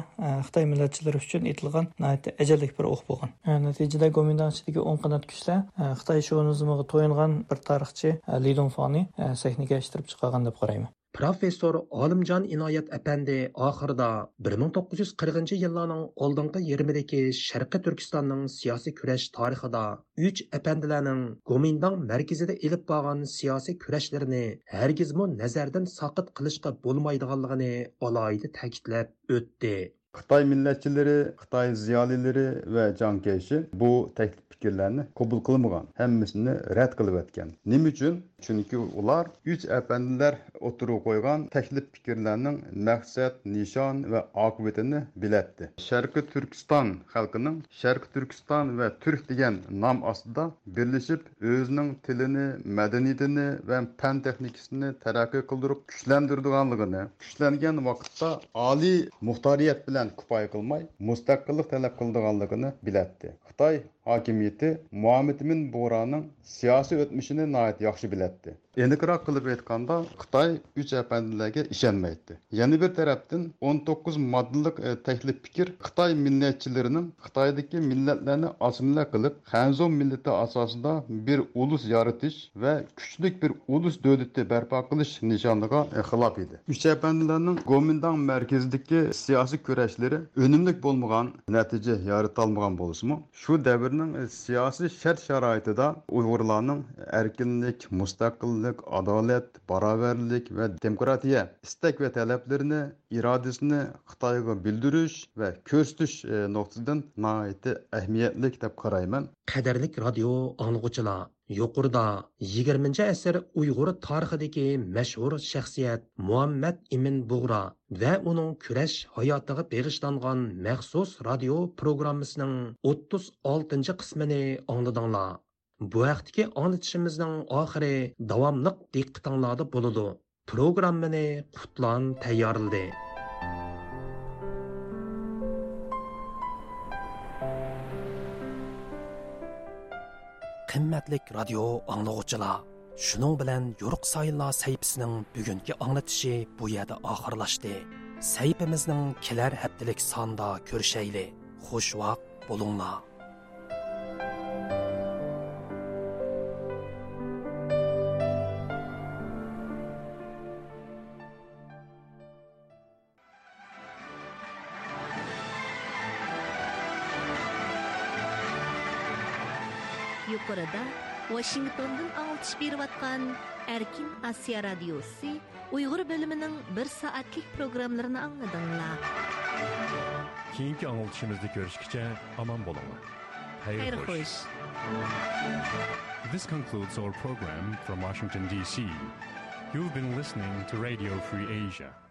xitoy millatchilari uchun etilgan ajallik bir o'q bo'lgan. Natijada gomindanchidagi o'ng qanot kuchlar xitoy shonizmiga to'yingan bir tarixchi li foni sahnaga ishtirib chiqargan deb qarayman. Professor olimjon inoyat apandi oxirida 1940 yillarning oldingi yarmidagi sharqiy turkistonning siyosiy kurash tarixida uch apandilarning gomindang markazida ilib borgan siyosiy kurashlarini hargizmu nazardan soqit qilishga bo'lmaydiganligini alohida ta'kidlab o'tdi. Xitoy millatchilari xitoy ziyolilari va jonkayshi bu taklif fikrlarni qabul qilmagan. Hammasini rad qilib o'tgan. Nima uchun? Chunki ular uch apandilar o'tirib qo'ygan taklif fikrlarning maqsad nishon va oqibatini bilatdi. Sharqi turkiston xalqining sharqi turkiston va turk degan nom ostida birlashib o'zining tilini madaniyatini va fan texnikasini taraqqiy qildirib kuchlantirdiganligini kuchlangan vaqtda oliy muxtoriyat bilan bilan kifoya qilmay mustaqillik talab qildiganligini bilatdi. Xitoy hokimiyati muhammad ibn bo'raning siyosiy o'tmishini yaxshi biladi. yükseltti. Eniqroq qilib aytganda, Xitoy üç əpəndilərə işənməydi. Yəni bir tərəfdən 19 maddəlik e, təklif fikir Xitoy millətçilərinin Xitoydakı millətlərini asimilə qılıb Xanzo milləti əsasında bir ulus yaratış və küçlük bir ulus dövləti bərpa qilish nişanlığa e, xilaf idi. Üç əpəndilərin Gomindan mərkəzdəki siyasi görüşləri önümlük olmayan, nəticə yarata olmayan bolsunmu? Şu dövrün e, siyasi şərt şəraitində Uyğurların erkinlik, müstəqillik mustaqillik adolat barobarlik va demokratiya istak va talablarini irodasini xitoyga bildirish va ko'rsatish e, nuqtasidan nihoyatda ahamiyatli deb qarayman. Qadrlik radio anglg'uchilar yuqorida 20 asr uyg'ur tarixidagi mashhur shaxsiyat muhammad imin bug'ra va uning kurash hayotiga bag'ishlangan maxsus radio programmasining 36 qismini angladinglar bu vaqtdagi onitishimizning oxiri davomliq diqqatinglarda bo'ladi. Programmani qutlan tayyorladi. Qimmatlik radio anglag'uchilar shuning bilan yo'riq sayillar sayfisining bugungi anglatishi bu yerda oxirlashdi. Sayfimizning kelar haftalik sonda ko'rishayli xushvaqt bo'linglar. Вашингтондон алтыш беріп аткан Эркин Асия радиосы Уйгыр бөлімінің 1 саатлык программаларын аңладыңлар. Кийинки аңлатышыбызды көрүшкүчө аман болуңлар. Хайр хош. This concludes our program from Washington DC. You've been listening to Radio Free Asia.